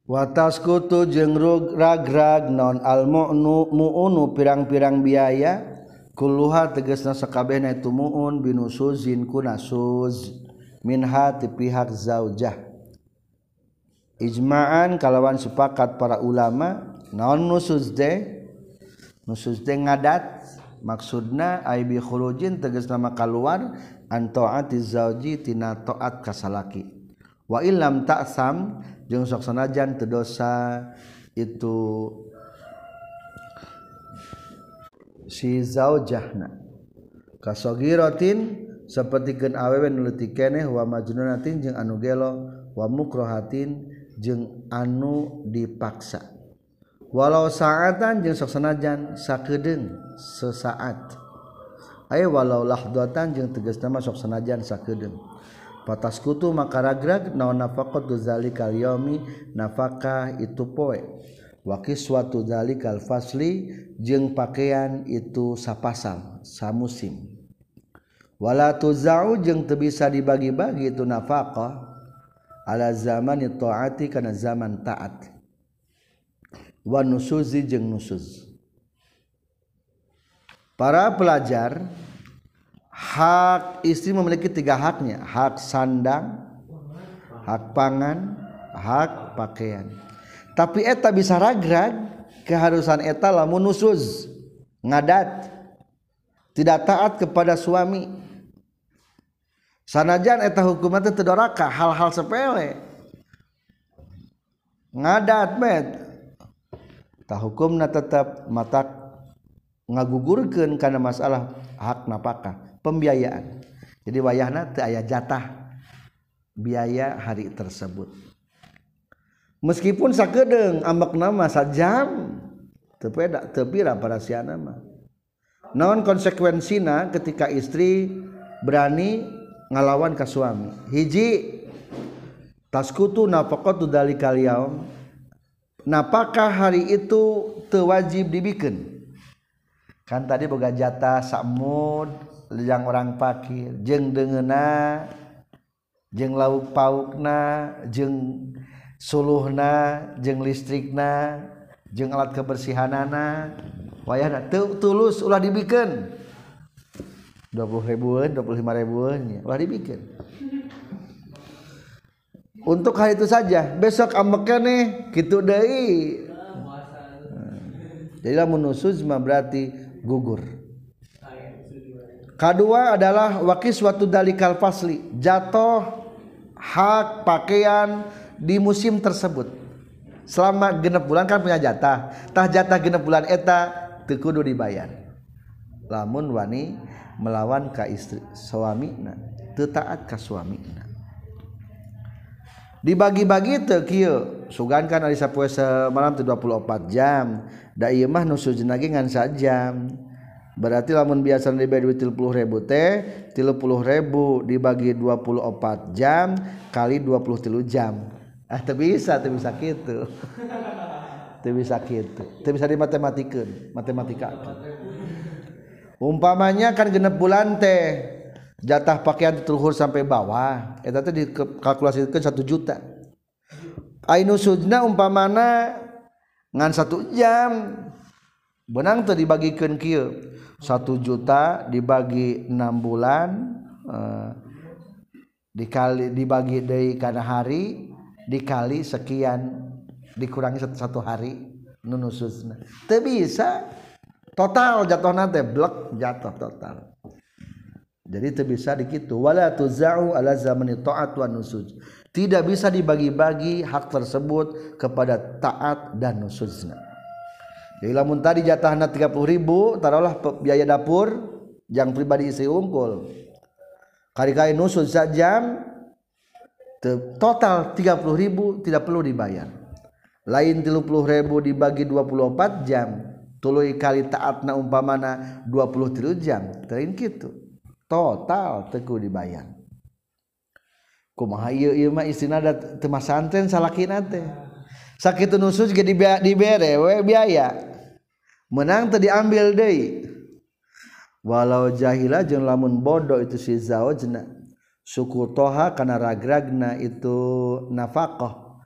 Watas kutu jeung ragrag non al mu'nu mu'unu pirang-pirang biaya kulluha tegasna sakabehna itu mu'un binusuzin kunasuz minha ti pihak zaujah. Ijma'an kalawan sepakat para ulama naon nusuz de nusuz de ngadat maksudna Aibihurujin teges nama keluar antoati zaujitina toat kasalaki. Wa ilam taksam jeung sok sanajan dosa itu si zaujahna. Kasogiratin sapertikeun awewe nu leutik keneh wa majnunatin jeung anu gelo wa mukrohatin jeung anu dipaksa. Walau saatan jeung sok sanajan sakedeung sesaat. Ayo walau dotan jeung tegas nama sok sanajan sakedeun patas kutu maka ragrag naon nafaqat zalikal yaumi nafakah itu poe. Wa suatu zalikal fasli jeung pakaian itu sapasang samusim. Wala tuzau jeung teu bisa dibagi-bagi itu nafaqah ala zaman taati kana zaman taat. Wa nusuzi jeung nusuz para pelajar hak istri memiliki tiga haknya. Hak sandang hak pangan hak pakaian. Tapi eta bisa ragrag keharusan eta lamun nusuz ngadat tidak taat kepada suami. Sanajan eta hukuman itu tedoraka hal-hal sepele. Ngadat met hukum tetap mata ngagugurkan karena masalah hak napakah pembiayaan. Jadi wayahna teu aya jatah biaya hari tersebut. Meskipun sakedeng ambek nama sajam teu peda teu pira para siana mah naon konsekuensina ketika istri berani ngalawan ka suami? Hiji taskutu nafaqatu dalikal yaum napakah hari itu teu wajib dibikin? Kan tadi boga jatah samud yang orang pakir. Jeng dengena jeng lauk paukna jeng suluhna jeng listrikna jeng alat kebersihanana. Wayah tulus ulah dibikin. 20 ribuan 25 ribuan ya ulah dibikin. Untuk hari itu saja. Besok ambeknya nih? Gitu deh jadi lamun nusuzma berarti gugur. Kedua adalah wakis suatu dalikal fasli jatuh hak pakaian di musim tersebut. Selama genep bulan kan punya jatah. Tah jatah genep bulan eta tekudu dibayar. Lamun wani melawan ka istri suamina teu taat ka suamina dibagi-bagi tekil sugankan Alisa puasa malam 24 jam. Damah nusu jenagengan sajam berarti lamun biasa 30.000 teh tipuluh dibagi 24 jam kali 20 tilu jam. Ah bisa bisa gitu bisa gitu bisa dimatematikan matematika. Umpamanya kan genep bulan teh jatah pakaian terluhur sampai bawah. Eta teh dikalkulasikeun 1 juta. Ainu sujna umpamana ngan satu jam. Benang teh dibagikan kieu satu juta dibagi enam bulan eh, dikali dibagi dari karena hari dikali sekian dikurangi satu, satu hari. Nunususna teu bisa. Total jatuh nanti blek jatuh total. Jadi itu bisa dikitu. Wala tuzau ala zamani taat wa nusuz tidak bisa dibagi-bagi hak tersebut kepada taat dan nusuzna jadi lamun tadi jatahna 30 ribu taruhlah biaya dapur yang pribadi isi unggul. Kali-kali nusuz jam total 30 ribu tidak perlu dibayar. Lain 30 ribu dibagi 24 jam tului kali taatna umpamana 23 jam. Teuing kitu total teku dibayar. Kumaha ieu ieu mah istina da teu masantren salakina teh. Sakitu nusus ge dibere we biaya. Menang teu diambil deui. Walau jahila jeung lamun bodoh itu si zaujna suku toha kana ragragna itu nafaqah.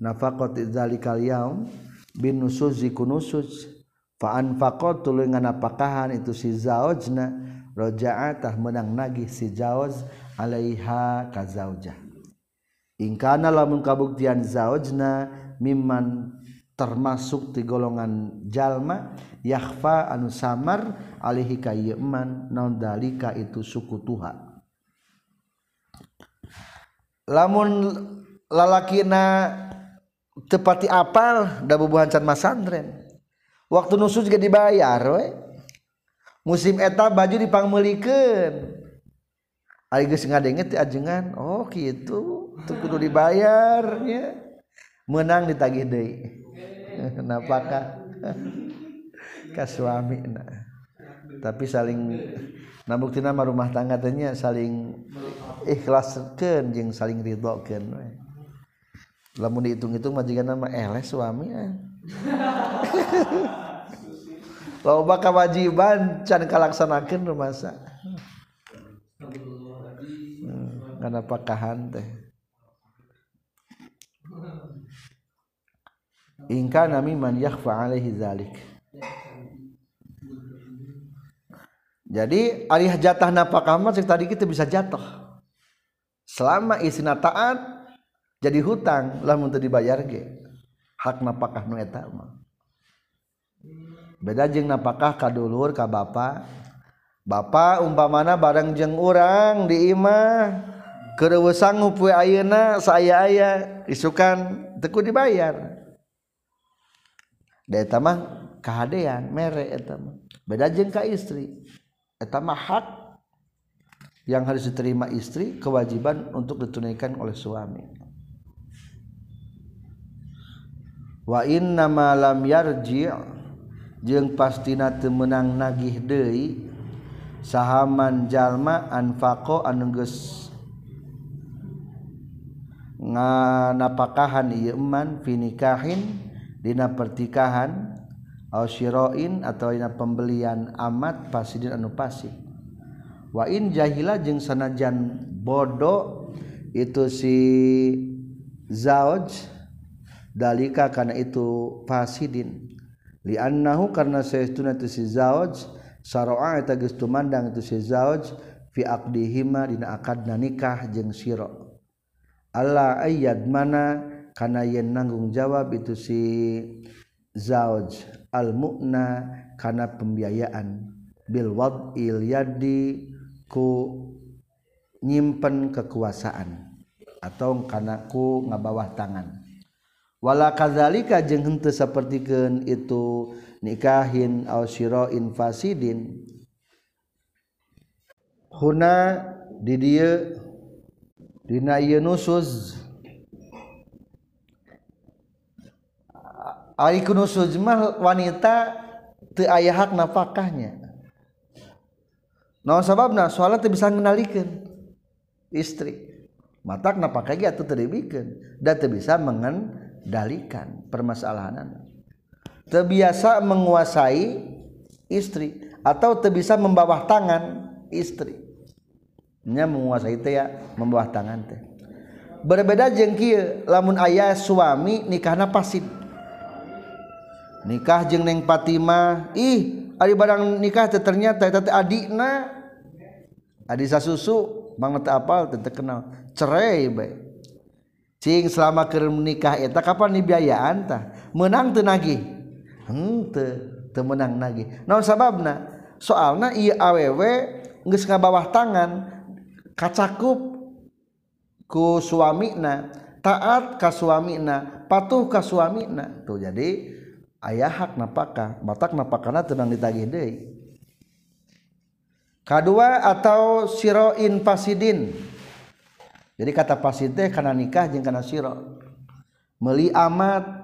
Nafaqah zalikal yaum bin nusuzi kunusus fa anfaqat tulungan apakahan itu si zaujna rojaatah menang nagih si jaoz alaiha ka zaujah. Ingkana lamun kabuktian zaujna mimman termasuk ti golongan jalma yakhfa anu samar alaihi ka yeman naon dalika itu suku tuha. Lamun lalakina tepati apal da bubuhan can masantren waktu nusu juga dibayar we musim eta baju dipangmeliken ngadenge ajengan Oh gitu tuh kudu dibayarnya menang ditagih deui. Napakah ka suami nah. tapi saling nabuktina mah rumah tangga tanya saling ikhlaskeun jeung saling ridhokeun we lamun dihitung-hitung majikan mah eleh eh, suami eh. loba kewajiban can kalaksanakeun rumasa karena pakahan teh. Ingka nami man yakhfa alaihi zalik. Jadi alih jatah napakah mah tadi kita bisa jatuh selama isina taat jadi hutang lah untuk dibayar ge hak napakah nu eta mah beda jeung napakah ka dulur ka bapa bapa umpamana barang jeung urang di imah Kerewe sanggup we ayeuna saya aya isukan teku dibayar. Eta mah kahadean mere eta mah. Beda jeung ka istri. Eta mah hak yang harus diterima istri kewajiban untuk ditunaikan oleh suami wa inna ma lam yarji jeung pastina teu meunang nagih deui. Sahaman jalma anfaqo anu geus nganapakahan ieu eman fi nikahin dina pertikahan au syira'in atau dina pembelian amat pasidin anu pasif wa in jahila jeung sanajan bodoh itu si zauj dalika kana itu fasidin liannahu karena saestuna tu si zauj saroa eta geus tumandang itu si zauj fi aqdihima dina akadna nikah jeung siro Allah ayyad mana kana yen nanggung jawab itu si zauj al mu'na kana pembiayaan. Bil wad'il yadi ku nyimpen kekuasaan. Atau kana ku ngabawah tangan. Wala kadzalika jeung henteu sapertikeun itu nikahin au syira'in fasidin. Huna di dieu dina ieu nusuz. Ari nusuz mah wanita teu aya hak nafkahnya naon sababna? Soalnya teu bisa ngendalikeun istri. Matak nafkah ge atuh teu dibikeun da teu bisa dalikan permasalahan terbiasa menguasai istri atau terbiasa membawa tangan istri. Nya menguasai teh ya membawa tangan teh. Berbeda jengki lamun ayah suami nikahna pasit. Nikah jeng neng Fatimah ih ada barang nikah teh ternyata teh adikna. Adik sasusu bang mata apal teh kenal cerai baik cing selama ke nikah eta kapan biayaan tah? Menang teu nagih. Henteu teu menang nagih. Naon sababna? Soalna ieu awewe geus ngabawah tangan kacakup ku suamina taat ka suamina patuh ka suamina. Tuh jadi ayah hak napaka batak napakana tenang ditagih deui. Kedua atau siroin pasidin jadi kata pasti teh karena nikah jeung kana siro meli amat.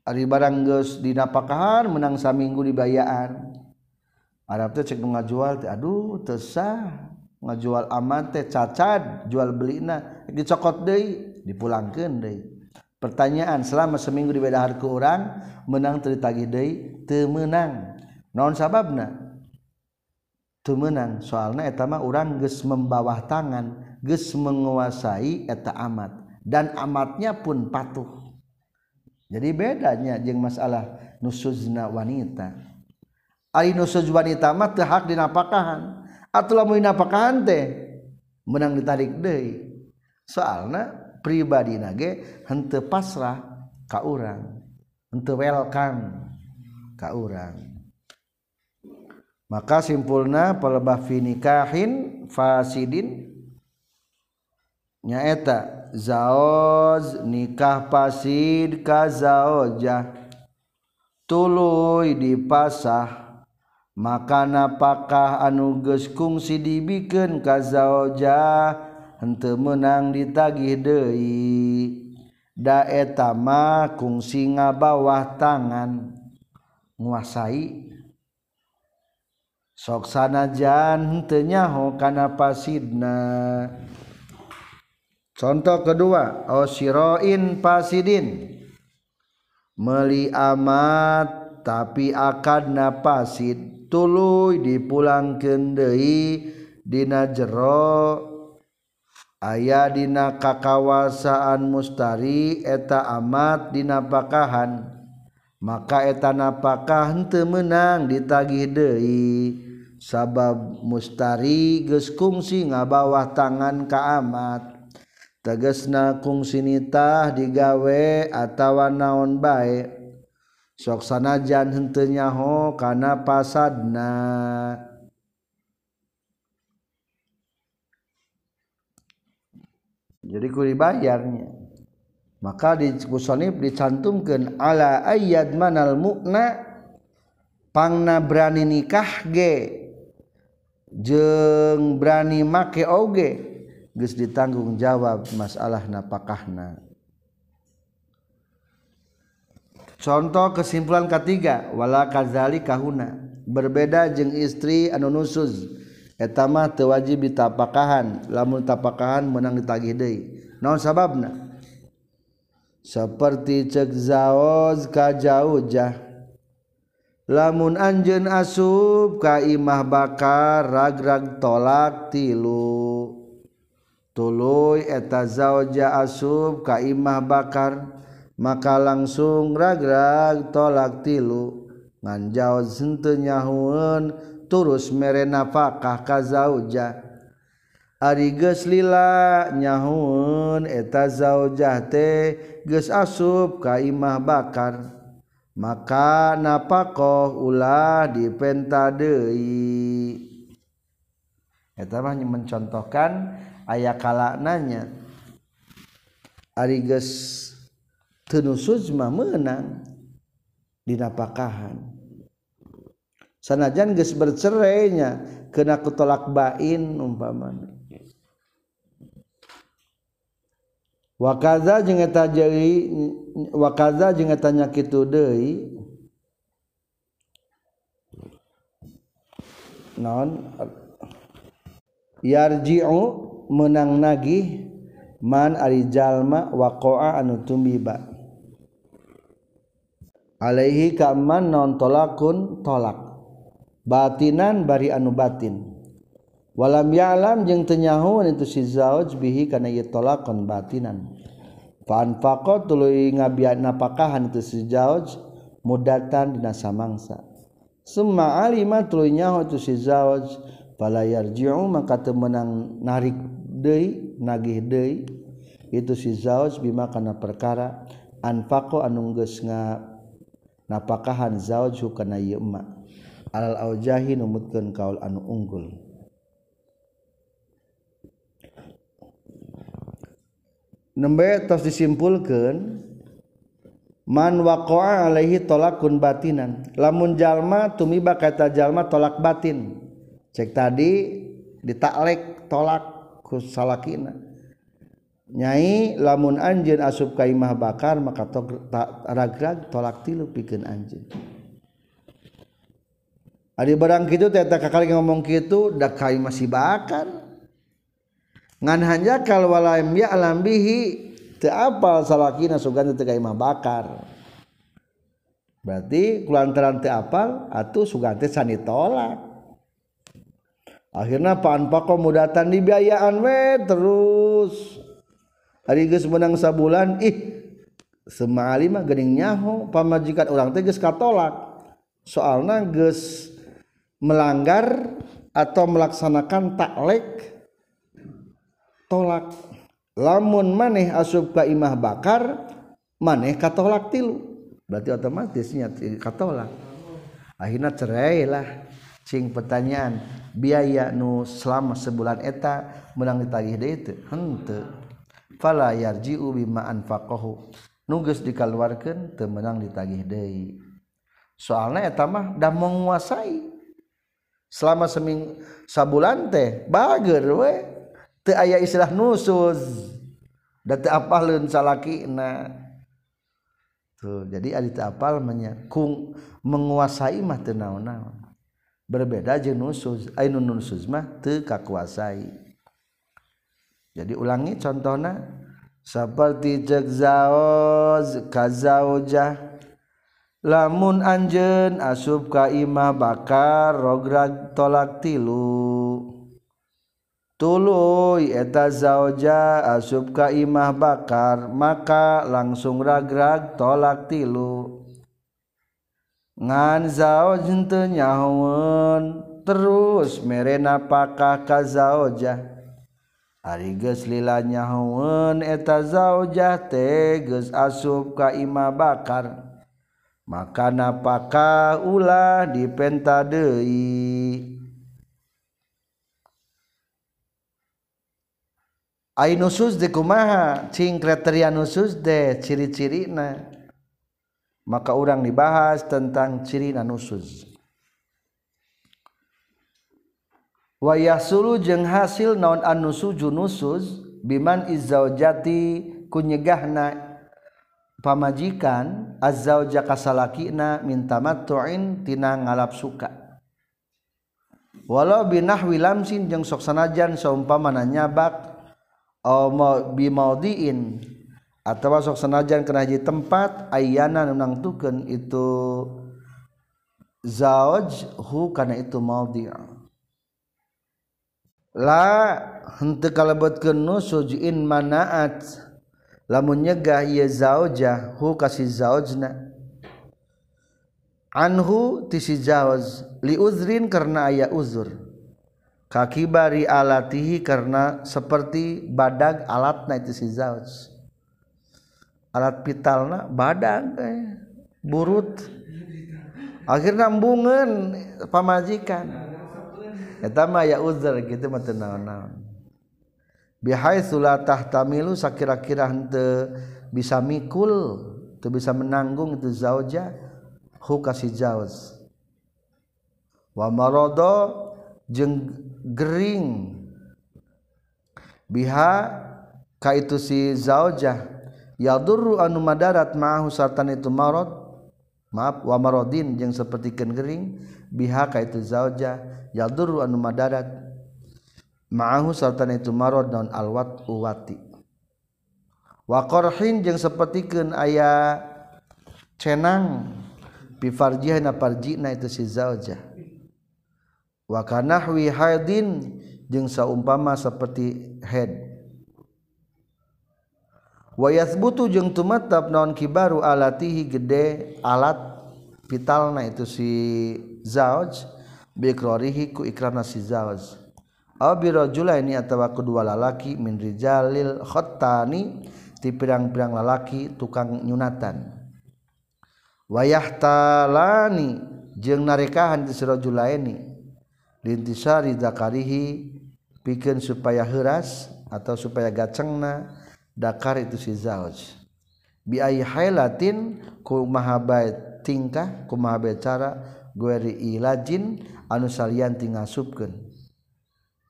Ari barang geus dina pakahan menang saminggu dibayaan. Arab teh cek ngajual teh aduh teu sah. Ngajual amat teh cacad jual belina. Dicokot deui dipulangkeun deui. Pertanyaan selama seminggu dibedahar ku orang menang teu ditagih deui teu meunang naon sababna? Teu meunang soalna eta mah urang geus membawah tangan. Geus menguasai eta amat. Dan amatnya pun patuh. Jadi bedanya jeung masalah nusuzna wanita. Ari nusuz wanita mah teu hak dinapakahan. Lamun teh menang ditarik De soalnya pribadi nage hente pasrah kau orang untuk welcome kau orang maka simpulna pelebah finikahin fasidin nyaeta zaoz nikah pasid ka zaojah tuluy dipasah. Maka napakah anu geus kungsi dibikeun ka zaojah henteu meunang ditagih deui. Da eta mah kungsi ngabawah tangan. Nguasai. Sok sanajan henteu nyaho kana pasidna. Contoh kedua, osiroin pasidin. Meli amat tapi akan napasid tuluy dipulangkeun deui dina jero aya dina kakawasaan mustari eta amat dina pakahan. Maka eta napakah henteu meunang ditagih deui sabab mustari geus kungsi ngabawa tangan ka amat. Tegesna kungsinitah digawe atautawa naon baik soksanajan hentenya ho karena pasadna. Jadi kuli bayarnya maka di musonif dicantumkan ala ayat manal mukna pangna berani nikah ge? Jeng berani make oge geus ditanggung jawab masalah napakahna contoh kesimpulan ketiga wala kadzali kahuna berbeda jeng istri anu nusuz eta mah teu wajib ditapakahan lamun tapakahan menang ditagih deui. Naon sababna? Seperti cek zaoz ka jaujah lamun anjeun asub ka imah bakar ragrag tolak tilu tuluy eta zauja asub ka imah bakar maka langsung ragrag tolak tilu. Ngan jawab henteu nyahueun turus mere nafakah ka zauja ari geus lila nyahun eta zaujah teh geus asub ka imah bakar. Maka napakoh ulah dipenta deui eta mah mencontohkan aya kala nanya tenu Suma menang dipakahan sanajan guys bercerainya kenaku tolak bain umpaman wakaza jeung eta wakaza jeung eta nyakitu deui non yarji'u menang nagih man arijallma waqa anu tumiba. Alaihi kaman non tolakun tolak. Batinan bari anu batin. Walam ya'lam jeung teu nyahuan itu si zauj bihi kana ieu talaqon batinan. Fa anfaqa tuluy ngabiat napakahan itu si zauj mudatan dina samangsa. Summa alima tuluy nyaho itu si zauj fala yarji'u maka teu meunang narik Dei nagih Dei itu si zauj bima kana perkara anfaqo anu geus nga napakahan zauj hukana ieu emak. Alal aujahi numutkeun kaul anu unggul. Nembe tos disimpulkeun man waqa'a alaihi tolakun batinan. Lamun jalma tumiba kata jalma tolak batin. Cek tadi ditaklek tolak. kusalakina nyai lamun anjeun asup ka imah bakar maka ragrag tolak tilu pikeun anjeun. Ari barang kitu teh kakali ngomong kitu da ka imah si bakar. Ngan hanya kal walam ya alam bihi teu apal salakina sugan teh ka imah bakar. Berarti kulantaran teu apal atuh sugan teh sani tolak. Akhirnya pan pako mudatan dibiayaan we terus. Hari geus menang sabulan ih semali mah geuning nyaho. Pamajikan urang teh geus katolak. Soalna geus melanggar atau melaksanakan taklek tolak. Lamun maneh asub ka imah bakar maneh katolak tilu. Berarti otomatisnya katolak. Akhirnya cerai lah cing pertanyaan biaya nu selama sebulan eta menang ditagih deui teu henteu fala yarji'u bima anfaqahu. Nugas dikaluarkeun teu menang ditagih deui. Soalna eta mah da menguasai. Selama seming sabulan teh bager we. Teu aya istilah nusuz. Da teu apaleun salakina. Tuh jadi ari teu apal menya kung menguasai mah teu naon-naon. berbeda jenusuz ainun nunsuz mah teu kakuasai. Jadi ulangi contohna seperti cek zaoz kazaujah lamun anjen asub ka imah bakar rograg tolak tilu. Tuluy eta zaoja asub ka imah bakar maka langsung ragrag tolak tilu. nganzao jente terus merena pakah kazaojah Ariges lila nyaun eta zaojah teges asup ka ima bakar. Maka napaka ulah dipenta deui. Ainusus de kumaha? Cing kriteria nusus de ciri-cirina. maka orang dibahas tentang ciri nanusuz wayah sulu jeng hasil naon anusu nusuz biman izzaujati kunyegahna pamajikan azzauja kasalakina minta matuin tina ngalap suka. Walau binahwi lamsin jeung sok sanajan saumpama nanyabak au bimaudiin atau sok senajan ke haji tempat ayana menang tuken itu zauj hu karena itu maudi. La hente kalebetkeun nu sujin manaat. Lamun nyegah ieu zaujah hu kasih zaujna anhu ti si zauj li uzrin karena aya uzur. Kakibari alatihi karena seperti badag alatna itu si zauj alat vitalna badan eh, burut. Akhirnya bungen pamajikan. Eta mah ya uzur gitu mah teu naon-naon. Bihai sulatah tamilu sakira-kira henteu bisa mikul teu bisa menanggung itu zauja hu kasih jauz. Wa marada jeung gering. Biha ka itu si zaujah yadurru anu madarat ma'ahu sartan itu marad maaf wa maradin jeung sapertikeun gering. Biha ka itu zaujah yadurru anu madarat ma'ahu sartan itu marad naon alwat uwati. Wa qarhin jeung sapertikeun aya cenang. Bi farjihna farjina itu si zaujah wakanahwi haidin jeung saumpama seperti head wa yathbutu jeung tumatab naon kibaru alatihi gede alat vitalna itu si zauj biqrarihi ku ikrarna si zauj aw bi rajulaini atawa kedua lalaki min rijalil khattani ti pirang-pirang lalaki tukang nyunatan. Wayahtalani jeung narekahan ti si rajulaini lintisari zakarihi bikin supaya heras atau supaya gacengna dakar itu si zauj. Bi ay hailatin kumaha bae tingkah kumaha bae cara gueri ilajin anu salian tingasupkeun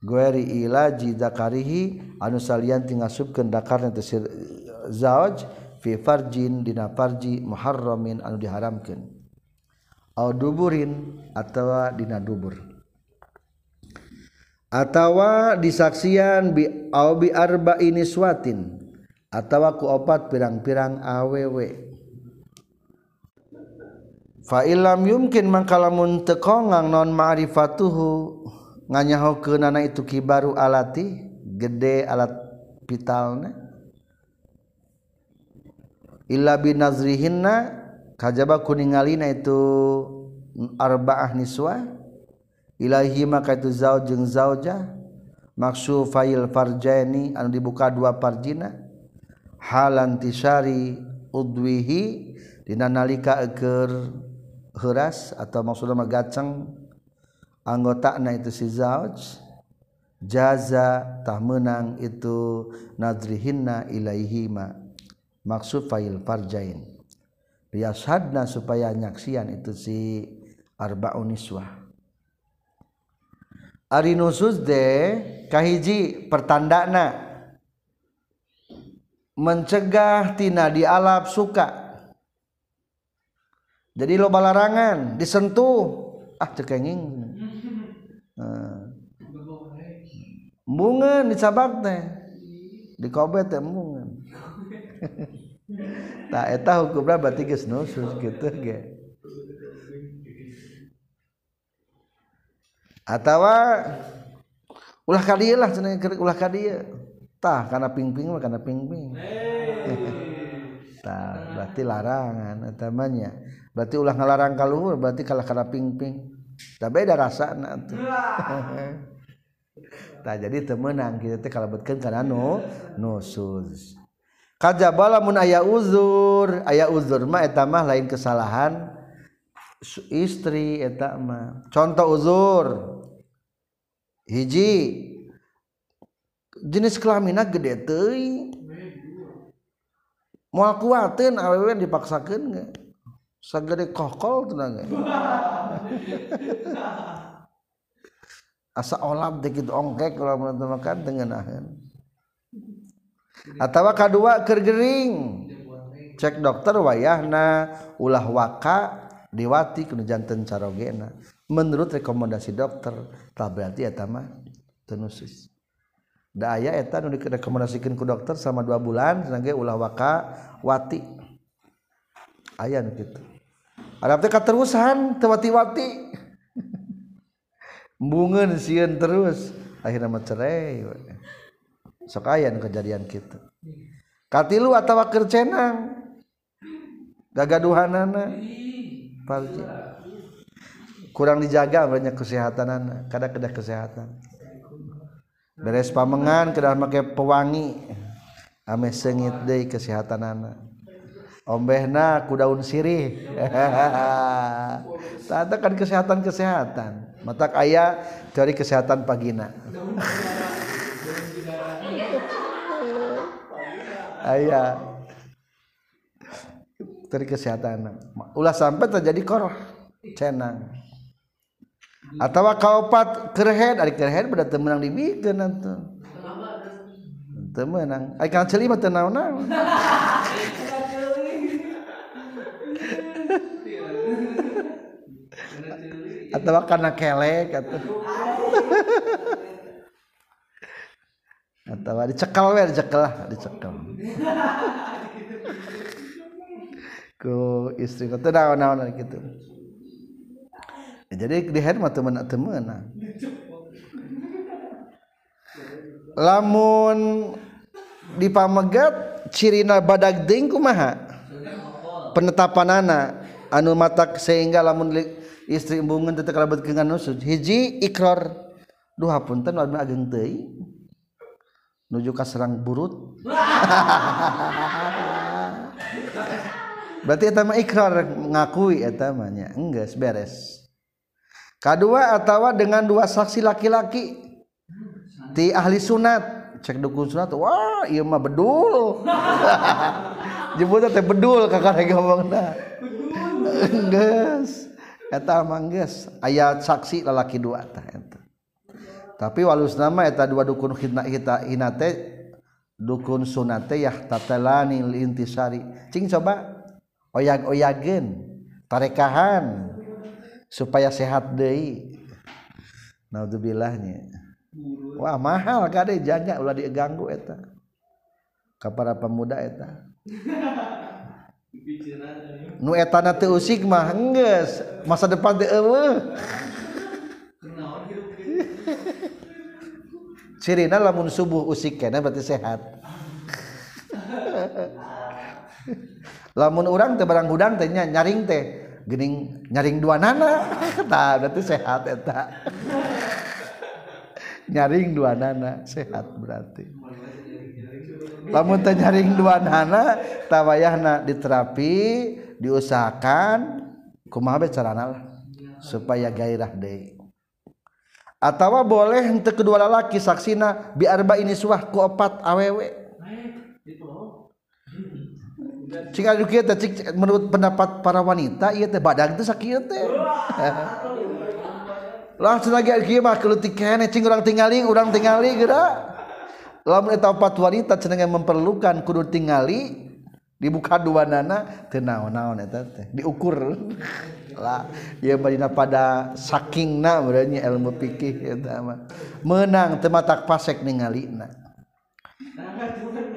gueri ilaji dakarihi anu salian tingasupkeun dakarna teu si zauj fi farjin dina farji muharramin anu diharamkeun. Au duburin atawa dina dubur. Atawa disaksian bi au bi arba ini swatin. atawa ku opat pirang-pirang awewe fa illam yumkin mangkalamun tekongang non ma'rifatuhu nganyahokeunana itu kibaru alati gede alat pitalna illa binazrihinna kajaba kuningalina itu arba'ah niswa. Ilahi maka itu zauj jeung zaujah. Maksu fa'il farjaini anu dibuka dua parjina halan tisari udwihi dina nalika eker heuras atau maksudna mah gaceng anggotana itu si zauj. Jaza tah menang itu nadrihinna ilaihima. Maksud fa'il farjain. Liyashadna supaya nyaksian itu si arba'un niswah. Ari nusus de kahiji pertandana mencegah tina dialap suka. Jadi lo balarangan disentuh. Ah cekenging nah. bunga dicabak teh. Di kobe teh bunga tak eta hukumnya berarti geus nusus gitu ge. Atawa ulah kadieu lah cenah ulah kadieu tah karena pingping mah karena pingping. Eh. Tah berarti larangan namanya berarti ulah ngalarang kaluhur berarti kalah karena pingping. Tah beda rasa tuh. Tah jadi temenang kita teh kalebetkeun kana nu nusuz kajabala mun aya uzur aya uzur mah eta mah lain kesalahan istri eta mah. Contoh uzur hiji. Jenis kelamin gede teuing. Mau kuatin awewe dipaksakan nggak sagede kokol tenang asa olap dikit ongkek kalau makan dengan atau kedua kergering cek dokter wayahna ulah waka diwati kudu janten carogena menurut rekomendasi dokter tak berarti eta mah tenusis daya nu direkomendasikeun ku dokter sama dua bulan sebagai ulah waka wati. Aya nu kitu. Ada teh katerusan tewati-wati. Bungeun sieun terus akhirnya cerai. Sok aya kejadian kitu. Katilu atawa keur cenang? Gagaduhanana. Palji. Kurang dijaga banyak kesehatan anak kada kedah kesehatan. Beres pamengan kedah make pewangi. Ame sengit deui kesehatan anak ombehna ku daun sirih tata kan kesehatan kesehatan matak ayah cari kesehatan pagina. Ayah dari kesehatan. Ulah sampai terjadi koroh. Cenang atau kaupat kerhead ada kerhead pada temenang dibikin nanti. Temenang. Ay kang celi mah tenang atau karena kelek atau atau dicekal we dicekal lah dicekal. Ku istri teu naon-naon gitu jadi di head mah temen-temen lamun di pamegat cirina badak ding kumaha? Penetapan anak anu matak sehingga lamun istri embungan tetap kerabat kengan nusud hiji ikrar duha punten wadma ageng deui nuju ka serang burut. Berarti eta mah ikrar ngakui eta mah nya. Beres. kedua atau dengan dua saksi laki-laki. Ti ahli sunat. Cek dukun sunat wah iya mah bedul. Jebutnya teh bedul kakak ngomong nah. Geus eta mah geus aya saksi lalaki dua tah eta. Tapi walus nama eta dua dukun khidna kita inate dukun sunate yah tatelani intisari cing coba? Oyag oyagen tarekahan. supaya sehat deui. Naudzubilahnya. Wah mahal kade janya ulah diganggu eta. Ka para pemuda eta. Nu etana teu usik mah enggeus. Masa depan teu eueuh. Cirina lamun subuh usik kena berarti sehat. Lamun orang teh barang hudang teh nyaring teh. gening nyaring dua nana. Nah, berarti sehat eta. Nyaring dua nana sehat berarti. Lamun teh nyaring dua nana tawayahna diterapi diusahakan kumaha be carana supaya gairah deui. Atawa boleh henteu kedua lalaki saksina biarba ini suah ku opat awewe. Cika juga teh cik menurut pendapat para wanita iya teh badag teh sakit teh. Lah cenah kieu mah keleutik kene cing urang tingali urang tingali geura. Lamun eta opat wanita cenah memperlukan kudu tingali dibuka dua nana teu naon-naon eta teh diukur. Lah ieu mah pada sakingna berarti ilmu fikih eta mah. Menang teu matak pasek ningalina.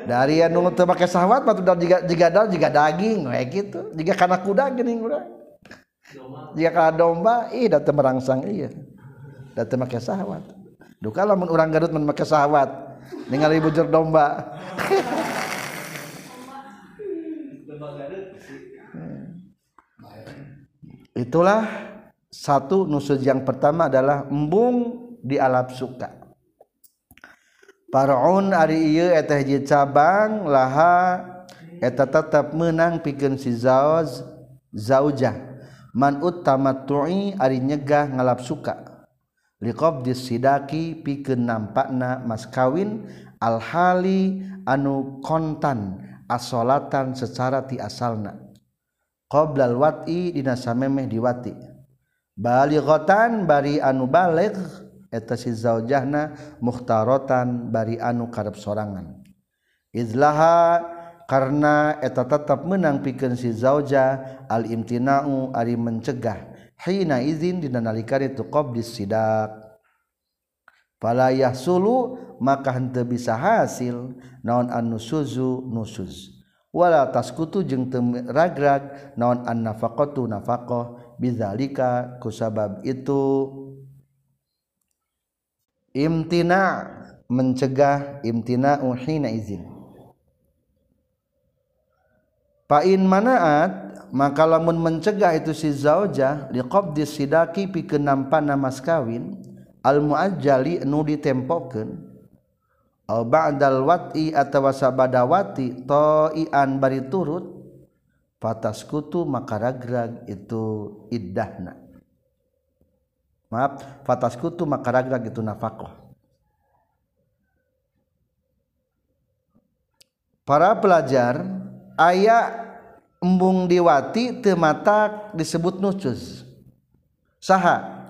dari yang nunggu pakai sawat batu dal jika jika dal jika daging kayak gitu. Jika karena kuda gini kuda. jika karena domba ih datang merangsang iya. Dah tembak sawat duka lamun orang garut men pakai sawat ningali bujur domba. Itulah satu nusuz yang pertama adalah embung di alap suka. Paraun ari ieu eta hiji cabang laha eta tetap menang pikeun si zauz zaujah. Man utamattu'i ari nyegah ngalap suka. Liqabdis sidaki pikeun nampakna mas kawin alhali anu kontan asolatan secara ti asalna. Qoblal wat'i dina samemeh diwati. Balighatan bari anu baligh eta si zaujahna mukhtarotan bari anu karep sorangan. Izlaha karena eta tetap menang pikeun si zauja al imtina'u ari mencegah hina izin dina nalika itu qabdis sidak. Fala yahsulu maka henteu bisa hasil naon an-nusuzu nusuz. Wala taskutu jeung teu ragrag naon an-nafaqatu nafaqah bizalika kusabab itu. Imtina mencegah imtina hina izin. Pain manaat maka lamun mencegah itu si zaujah liqabdi sidaki pikeun nampana mas kawin al muajjali nu ditempokeun aw ba'dal wat'i atawa sabadawati ta'ian bari turut fataskutu maka ragrag itu iddahna maaf fatas kutu makaragra itu nafkah para pelajar ayat embung diwati temata disebut nucus. Saha?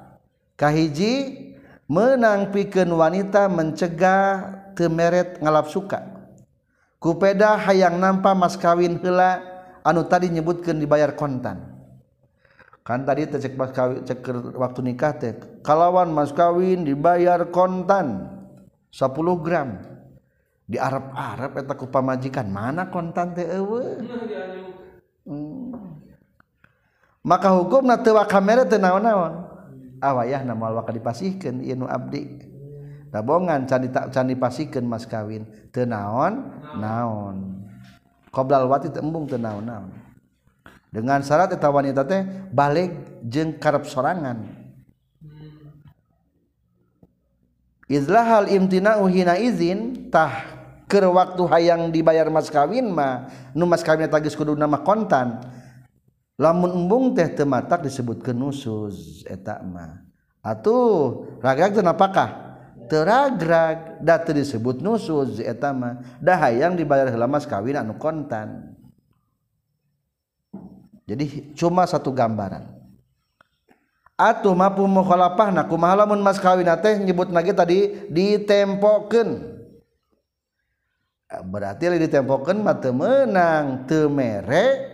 Kahiji menangpikan wanita mencegah temeret ngalap suka. Kupeda hayang nampa mas kawin hela anu tadi nyebutkan dibayar kontan. kan tadi teh cek waktu nikah teh kalawan mas kawin dibayar kontan 10 gram. Di Arab Arab eta ku pamajikan mana kontan teh eueuh? Hmm. maka hukumna teu wa kamera teh naon-naon. Awayah nama waka dipasihkeun ieu nu abdi. Tabongan can tak candi dipasihkeun mas kawin teu naon? Naon. Qoblal wati tembung teu naon-naon. dengan syarat eta wanita teh balik jeung karep sorangan. Izlahal imtina imtina'u hina izin tah keur waktu hayang dibayar mas kawin mah nu mas kawin tagis kudu nama kontan. Lamun embung teh tematak disebutkeun nusuz eta mah. Atuh ragrag teu napakah teragrag da disebut nusuz eta mah. Da hayang dibayar heula mas kawin anu kontan. Jadi cuma satu gambaran. Atuh mampu mukhalafah kumaha lamun mas kawin teh nyebut lagi tadi ditempokeun. Berarti ditempokan mata menang temere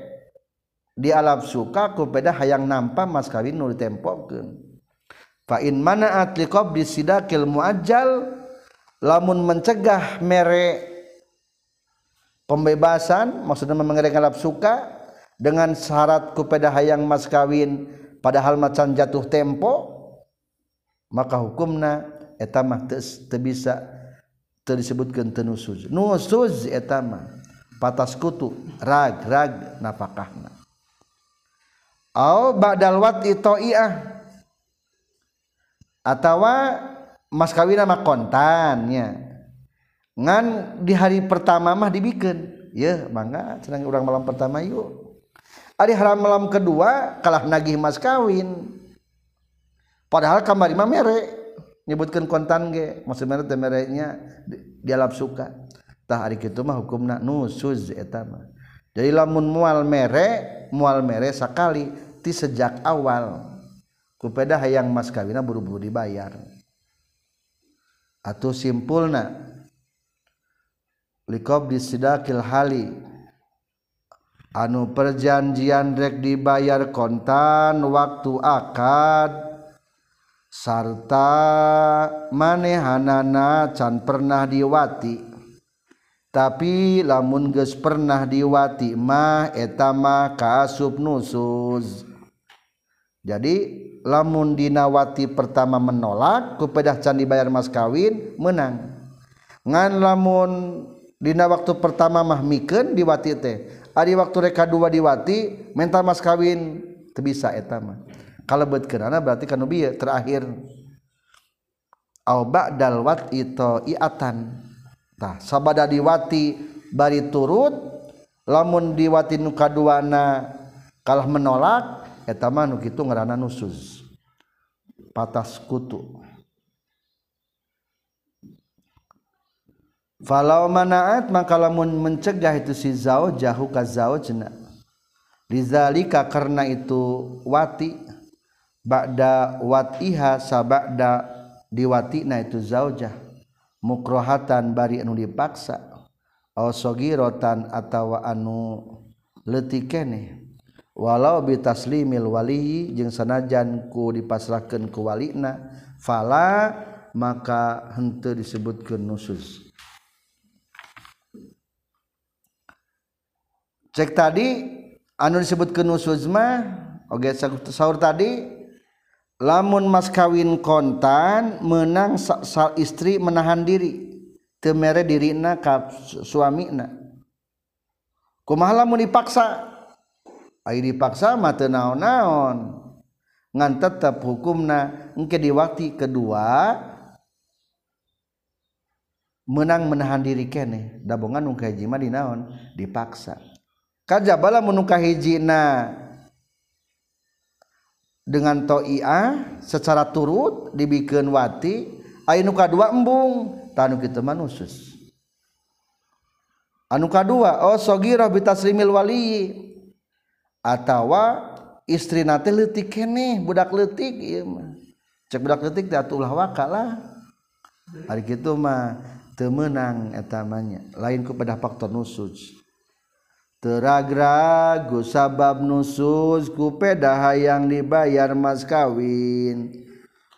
di alam suka kupeda hayang nampak mas kawin nu ditempokan fa in mana atliqab bisidakil muajjal lamun mencegah mere pembebasan maksudnya mengereng alam suka dengan syarat kepada hayang mas kawin padahal macan jatuh tempo maka hukumna etama bisa disebutkan tenusuz nusuz. Etama patas kutu rag rag napakahna. Au ba'dal wati ta'iah atawa mas kawin sama kontannya ngan di hari pertama mah dibikin ya mangga senang orang malam pertama yuk. Ari haram malam kedua kalah nagih mas kawin. Padahal kamari mah mere nyebutkeun kontan ge, maksud mere teh merenya dialap suka. Tah ari kitu mah hukumna nusuz eta mah. Jadi lamun mual mere, mual mere sakali ti sejak awal. Kupeda hayang mas kawina buru-buru dibayar. Atau simpulna likob disidakil hali anu perjanjian rek dibayar kontan waktu akad. Sarta manehanana can pernah diwati. Tapi lamun geus pernah diwati mah eta mah kaasup nusuz jadi lamun dinawati pertama menolak kupedah can dibayar mas kawin menang. Ngan lamun dina waktu pertama mah mikeun diwati teh hari waktu reka dua diwati mental mas kawin bisa etama kalebet kenana berarti kan bieu terakhir. Au ba'dal wat iatan. Tah sabada diwati bari turut lamun diwati nu kaduana kalah menolak eta mah nu kitu ngaranna nusuz patas kutu. falau manaat maka lamun mencegah itu si zauj jahu ka zaujna lizalika karena itu wati. Ba'da watiha sabada diwatina itu zaujah. Mukrohatan bari anu dipaksa. Aw sagirotan atawa anu leutik walau bitaslimil waliyi jeung sanajan ku dipasrahkeun ku walina fala maka henteu disebutkeun nusus. cek tadi anu disebut ke nusuzma oke sahur tadi lamun mas kawin kontan menang sal istri menahan diri. Temere dirina ka suamina. Kumaha lamun dipaksa? Ai dipaksa mah teu naon-naon. Ngan tetep hukumna engke di waktu kedua menang menahan diri kene dabongan nu kaji mah dinaon dipaksa. kajabala menukah hijina dengan to'ia secara turut dibikin wati ainu kadua embung tanu kita manusus anu kadua oh sogiro bitasrimil wali atawa istri nate letik kene budak letik iya mah. Cek budak letik diatulah wakala hari gitu mah temenang etamanya lain kepada faktor nusus. teragragu sabab nusus kupeda hayang dibayar mas kawin.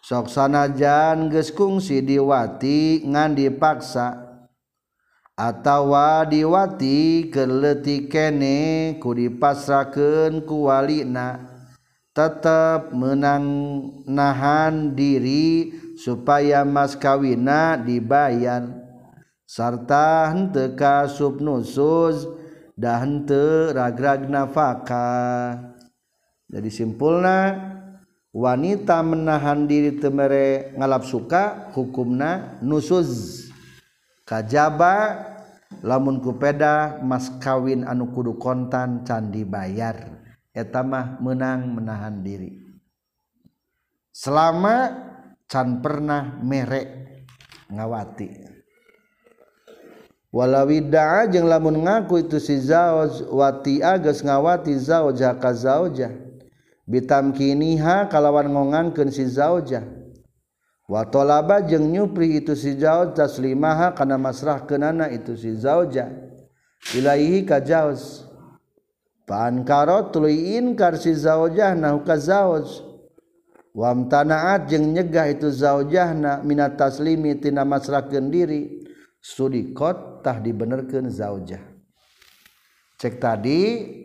Soksanajan geskungsi diwati ngan dipaksa. Atawa diwati keleti kene ku dipasraken kuwalina tetap menang nahan diri supaya mas kawina dibayar. Sarta henteu ka subnusuz dah henteu ragrag nafaka jadi simpulna wanita menahan diri temere ngalap suka hukumna nusuz. Kajaba lamun kupeda mas kawin anu kudu kontan candi bayar. Etamah menang menahan diri. Selama can pernah merek ngawati. walawida jeung lamun ngaku itu si zawaj wati agus ngawati zauja ka zawja bitamkiniha kalawan ngongankeun si zauja wa talaba jeung nyupri itu si zauj taslimaha kana masrah kenana itu si zauja ilaihi ka zauj pan karot tuluy inkar si zawjahna ka zawj wamtanaat jeung nyegah itu zaujahna minat taslimi tina masrahkeun diri. sudikottah dibenerkan zaujah. Cek tadi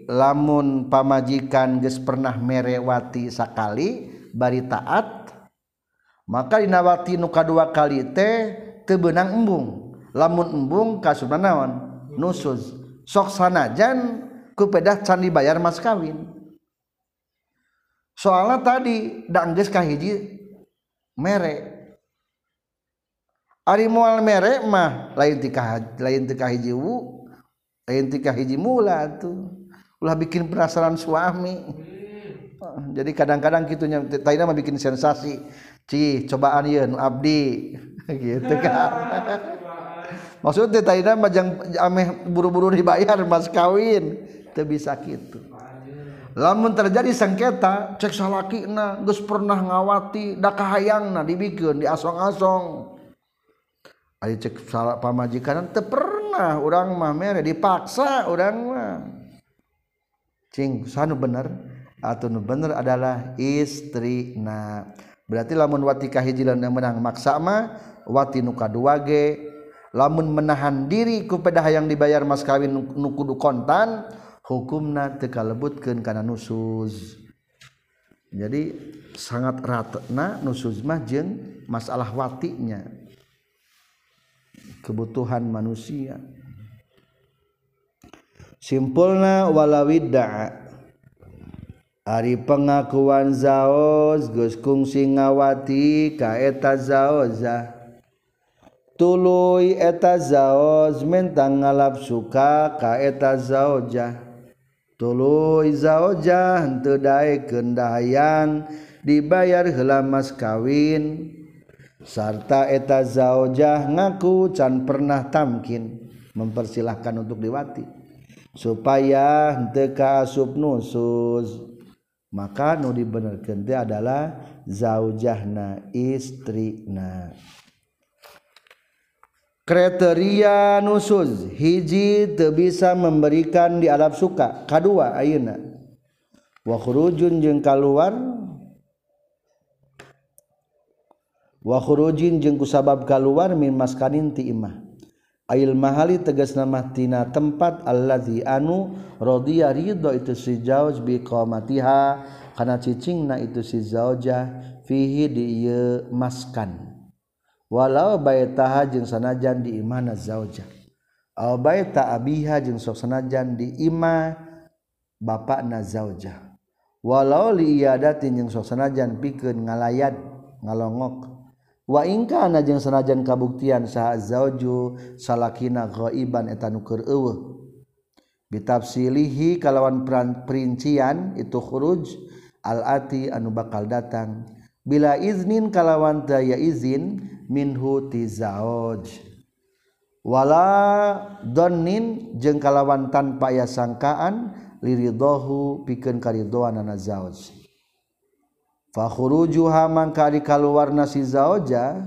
lamun pamajikan ges pernah merewati sakali bari taat maka dinawati nuka dua kali teh tebenang embung. Lamun embung kasubanawan nusuz. Sok sanajan kupedah can dibayar mas kawin. Soalnya tadi dangges kahiji mere. Ari mual merek mah lain tikah lain tikah hiji wu, lain tikah hiji mula tuh. Ulah bikin penasaran suami. Hmm. Jadi kadang-kadang kitunya taina mah bikin sensasi. Ci cobaan ieu nu abdi gitu kan. Maksudnya taina mah jang ameh buru-buru dibayar mas kawin teu bisa kitu. Lamun terjadi sengketa cek salakina geus pernah ngawati da kahayangna dibikeun diasong-asong. Ayo cek salah pamajikan teu pernah urang mah mere dipaksa urang mah. Cing sanu bener atau nu bener adalah istri na. Berarti lamun wati kahiji yang menang maksa mah wati nu kadua ge lamun menahan diri ku pedah yang dibayar mas kawin nu kudu kontan hukumna teu kalebutkeun kana nusuz. Jadi sangat ratna nusuz mah jeung masalah watinya. Kebutuhan manusia. Simpulna walawidda Ari pengakuan zaos Gus kungsi ngawati ka eta zaoza. Tuluy eta zaos mentang ngalap suka ka eta zaoja tuluy zaoja henteu dae kendahayang dibayar heula mas kawin sarta eta zaujah ngaku can pernah tamkin mempersilahkan untuk diwati. Supaya henteu asup nusus. Maka nu dibenerkeun teh adalah zaujahna istrina. Kriteria nusuz hiji teu bisa memberikan di alam suka. Kadua ayeuna. Wa khurujun jeung kaluar wa khurujin jeung kusabab kaluar min maskanin ti imah. Ail mahali tegas nama tina tempat allazi anu radhiya ridho itu si zauj bi qamatiha kana cicingna itu si zaujah fihi di ieu maskan. Walau baitaha jeung sanajan di imana zaujah. Aw baita abiha jeung sok sanajan di ima bapakna zaujah. Walau li iyadatin jeung sok sanajan pikeun ngalayat ngalongok. waingkana najeng sanajan kabuktian saha zauju salakina ghaiban eta nukur eueuh. Bitafsilihi kalawan perincian itu khuruj al-ati anu bakal datang. Bila iznin kalawan daya izin minhu ti zauj. Wala donnin jeung kalawan tanpa ya sangkaan liridohu pikeun karidoan zauj. fakhrujuha mangka ari kaluarna si zauja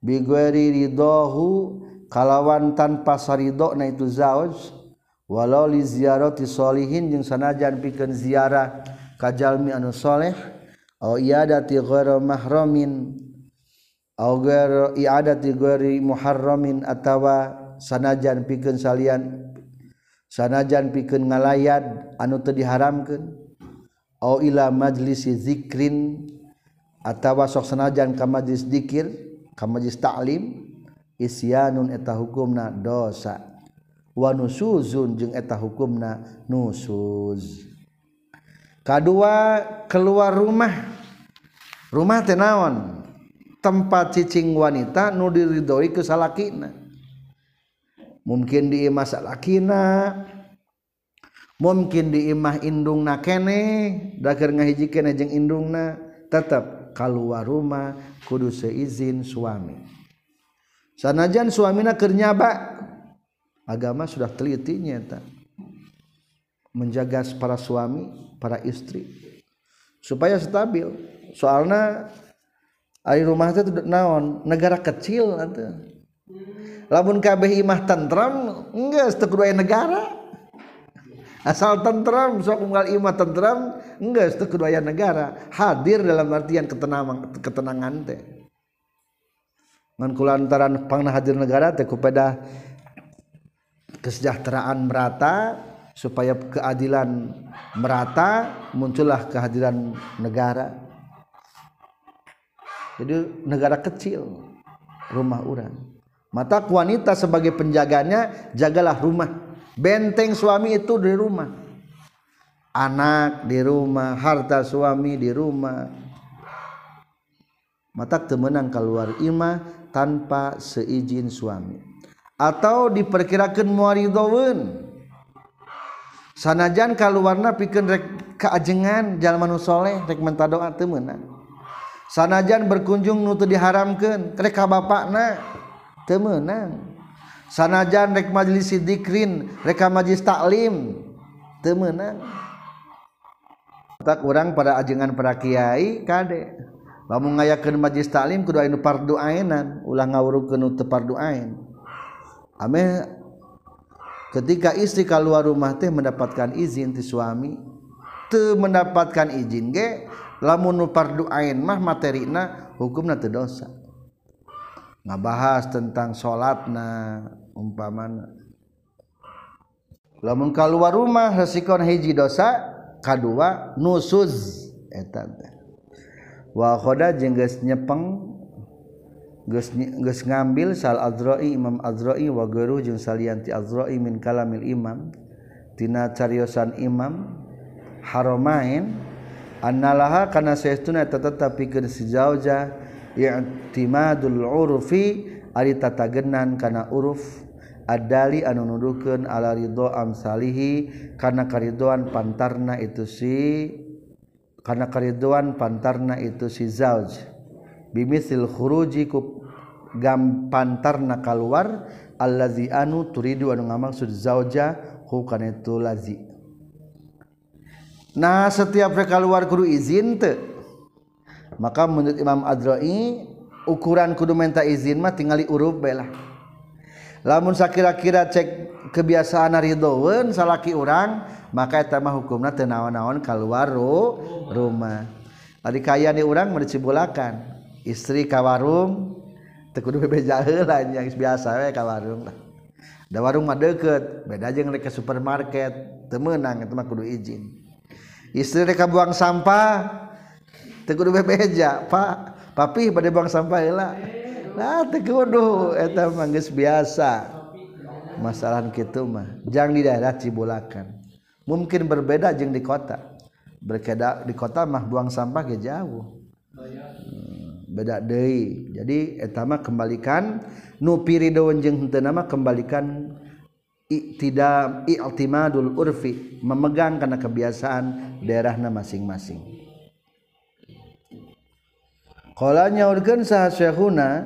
bighairi ridahu kalawan tanpa saridona itu zauj walau li ziyarati solihin jeung sanajan pikeun ziarah ka jalmi anu saleh au iadati ghairu mahramin au ghairu iadati ghairi muharramin atawa sanajan pikeun salian sanajan pikeun ngalayat anu teu diharamkeun. au ila majlisi zikrin atawa sok sanajan ka majlis dzikir ka majlis ta'lim isyanun eta hukumna dosa. Wa nusuzun jeung eta hukumna nusuz. Kadua keluar rumah. Rumah teh naon? Tempat cicing wanita nu diridhoi ku salakina. Mungkin di masa lakina mungkin di imah indung nakene dagar ngahiji kene jeng indungna tetap keluar rumah kudu seizin suami. Sanajan suamina kernyaba agama sudah teliti nyata. Menjaga para suami para istri supaya stabil. Soalnya ari rumah itu naon negara kecil atau lamun kabeh imah tentram enggak setelah negara asal tentram sok unggal imah tentram enggak itu kedua negara. Hadir dalam artian ketenangan ketenangan teh. Ngan kulantaran pangna hadir negara teh kepada kesejahteraan merata supaya keadilan merata muncullah kehadiran negara. Jadi negara kecil rumah orang. Mata wanita sebagai penjaganya jagalah rumah benteng suami itu di rumah. Anak di rumah harta suami di rumah. Mata temenang keluar imah tanpa seizin suami. Atau diperkirakan muaridowun sanajan keluarna pikeun rek keajengan jalan soleh rek menta doa temenang. Sanajan berkunjung nutu diharamkan rek ka bapakna temenang sanajan rek majelis sidikrin reka majelis taklim. Temenang tak orang pada ajengan para kiai kade. Lamun ngayakeun majelis taklim kudu anu fardu ainan ulah ngawurukeun teu fardu ain ame ketika istri keluar rumah teh mendapatkan izin ti suami teu mendapatkan izin ge lamun nu fardu ain mah materina hukumna teu dosa. ngabahas tentang salatna umpamana. Lamun keluar rumah resiko hiji dosa kadua nusuz. Eta wa khoda jeung geus nyepeng geus geus ngambil sal azra'i imam azra'i wa guru jeung salian ti azra'i min kalamil imam. Tina cariosan imam haromain. Annalaha kana saestuna tetep pikeun geus jauh i'timadul urfi ari tatagenan kana uruf. Adali anu nuduhkeun ala ridho amsalihi kana karidoan pantarna itu si kana karidoan pantarna itu si zauj. Bimisil khuruji ku gam pantarna kaluar allazi anu turidu anu ngamaksud zauja hu kana itu lazi. Nah setiap rek keluar kudu izin teu maka menurut Imam Adroi ukuran kudu minta izin mah tinggali uruf bela lamun sakira-kira cek kebiasaan ridhoen salaki orang maka eta mah hukumna teu naon-naon kaluar ru, rumah. Tadi kaya nih orang mencibulakan istri ka warung teu kudu bebeja heula yang biasa we ka warung lah. Da warung mah deket beda jeung ke supermarket. Teu meunang eta mah kudu izin. Istri rek buang sampah kudu bebeja pak. Papi pada buang sampah heula nah teu kudu eta mah geus biasa. Masalah kitu mah. Jang di daerah Cibulakan. Mungkin berbeda jeung di kota. Berbeda di kota mah buang sampah ge jauh. Hmm, beda deui. Jadi eta mah kembalikan nu piridoan jeung henteu nama kembalikan tidak i'timadul urfi memegang karena kebiasaan daerahna masing-masing Kala nyaurkeun saha syekhuna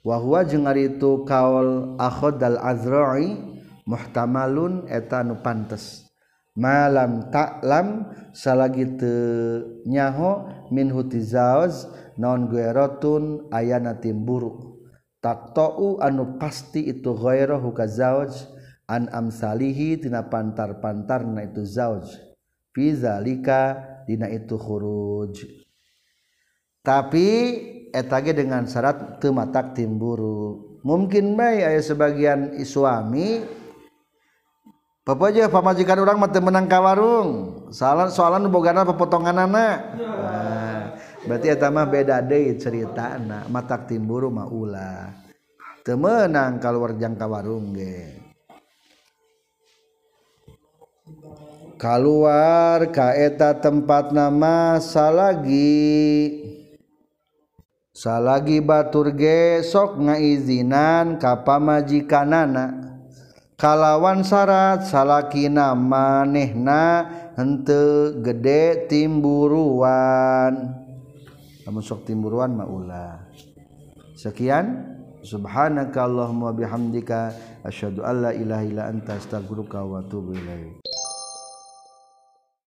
wa huwa jeung ari itu kaul akhdal azra'i muhtamalun eta nu pantes. Malam taklam salagi teu nyaho min hutizauz non guerotun ayana timburu. Taktau anu pasti itu ghairah hukazauj an amsalihi dina pantar-pantarna itu zauj. Fi zalika dina itu khuruj. Tapi etage dengan syarat tematak timburu mungkin baik ayah sebagian suami Bapak aja pamajikan orang mati menang kawarung salah soalan bogana pepotongan anak nah, berarti eta mah beda deh cerita anak matak timburu mah ulah temenang kalau warjang kawarung ge. Keluar kaeta tempat nama salagi salagi batur sok ngaizinan kapamajikanana kalawan syarat salaki manehna henteu gede timburuan. Lamun sok timburuan maulah sekian. Subhanakallahumma bihamdika asyhadu alla ilaha illa anta astaghfiruka wa atubu ilaik.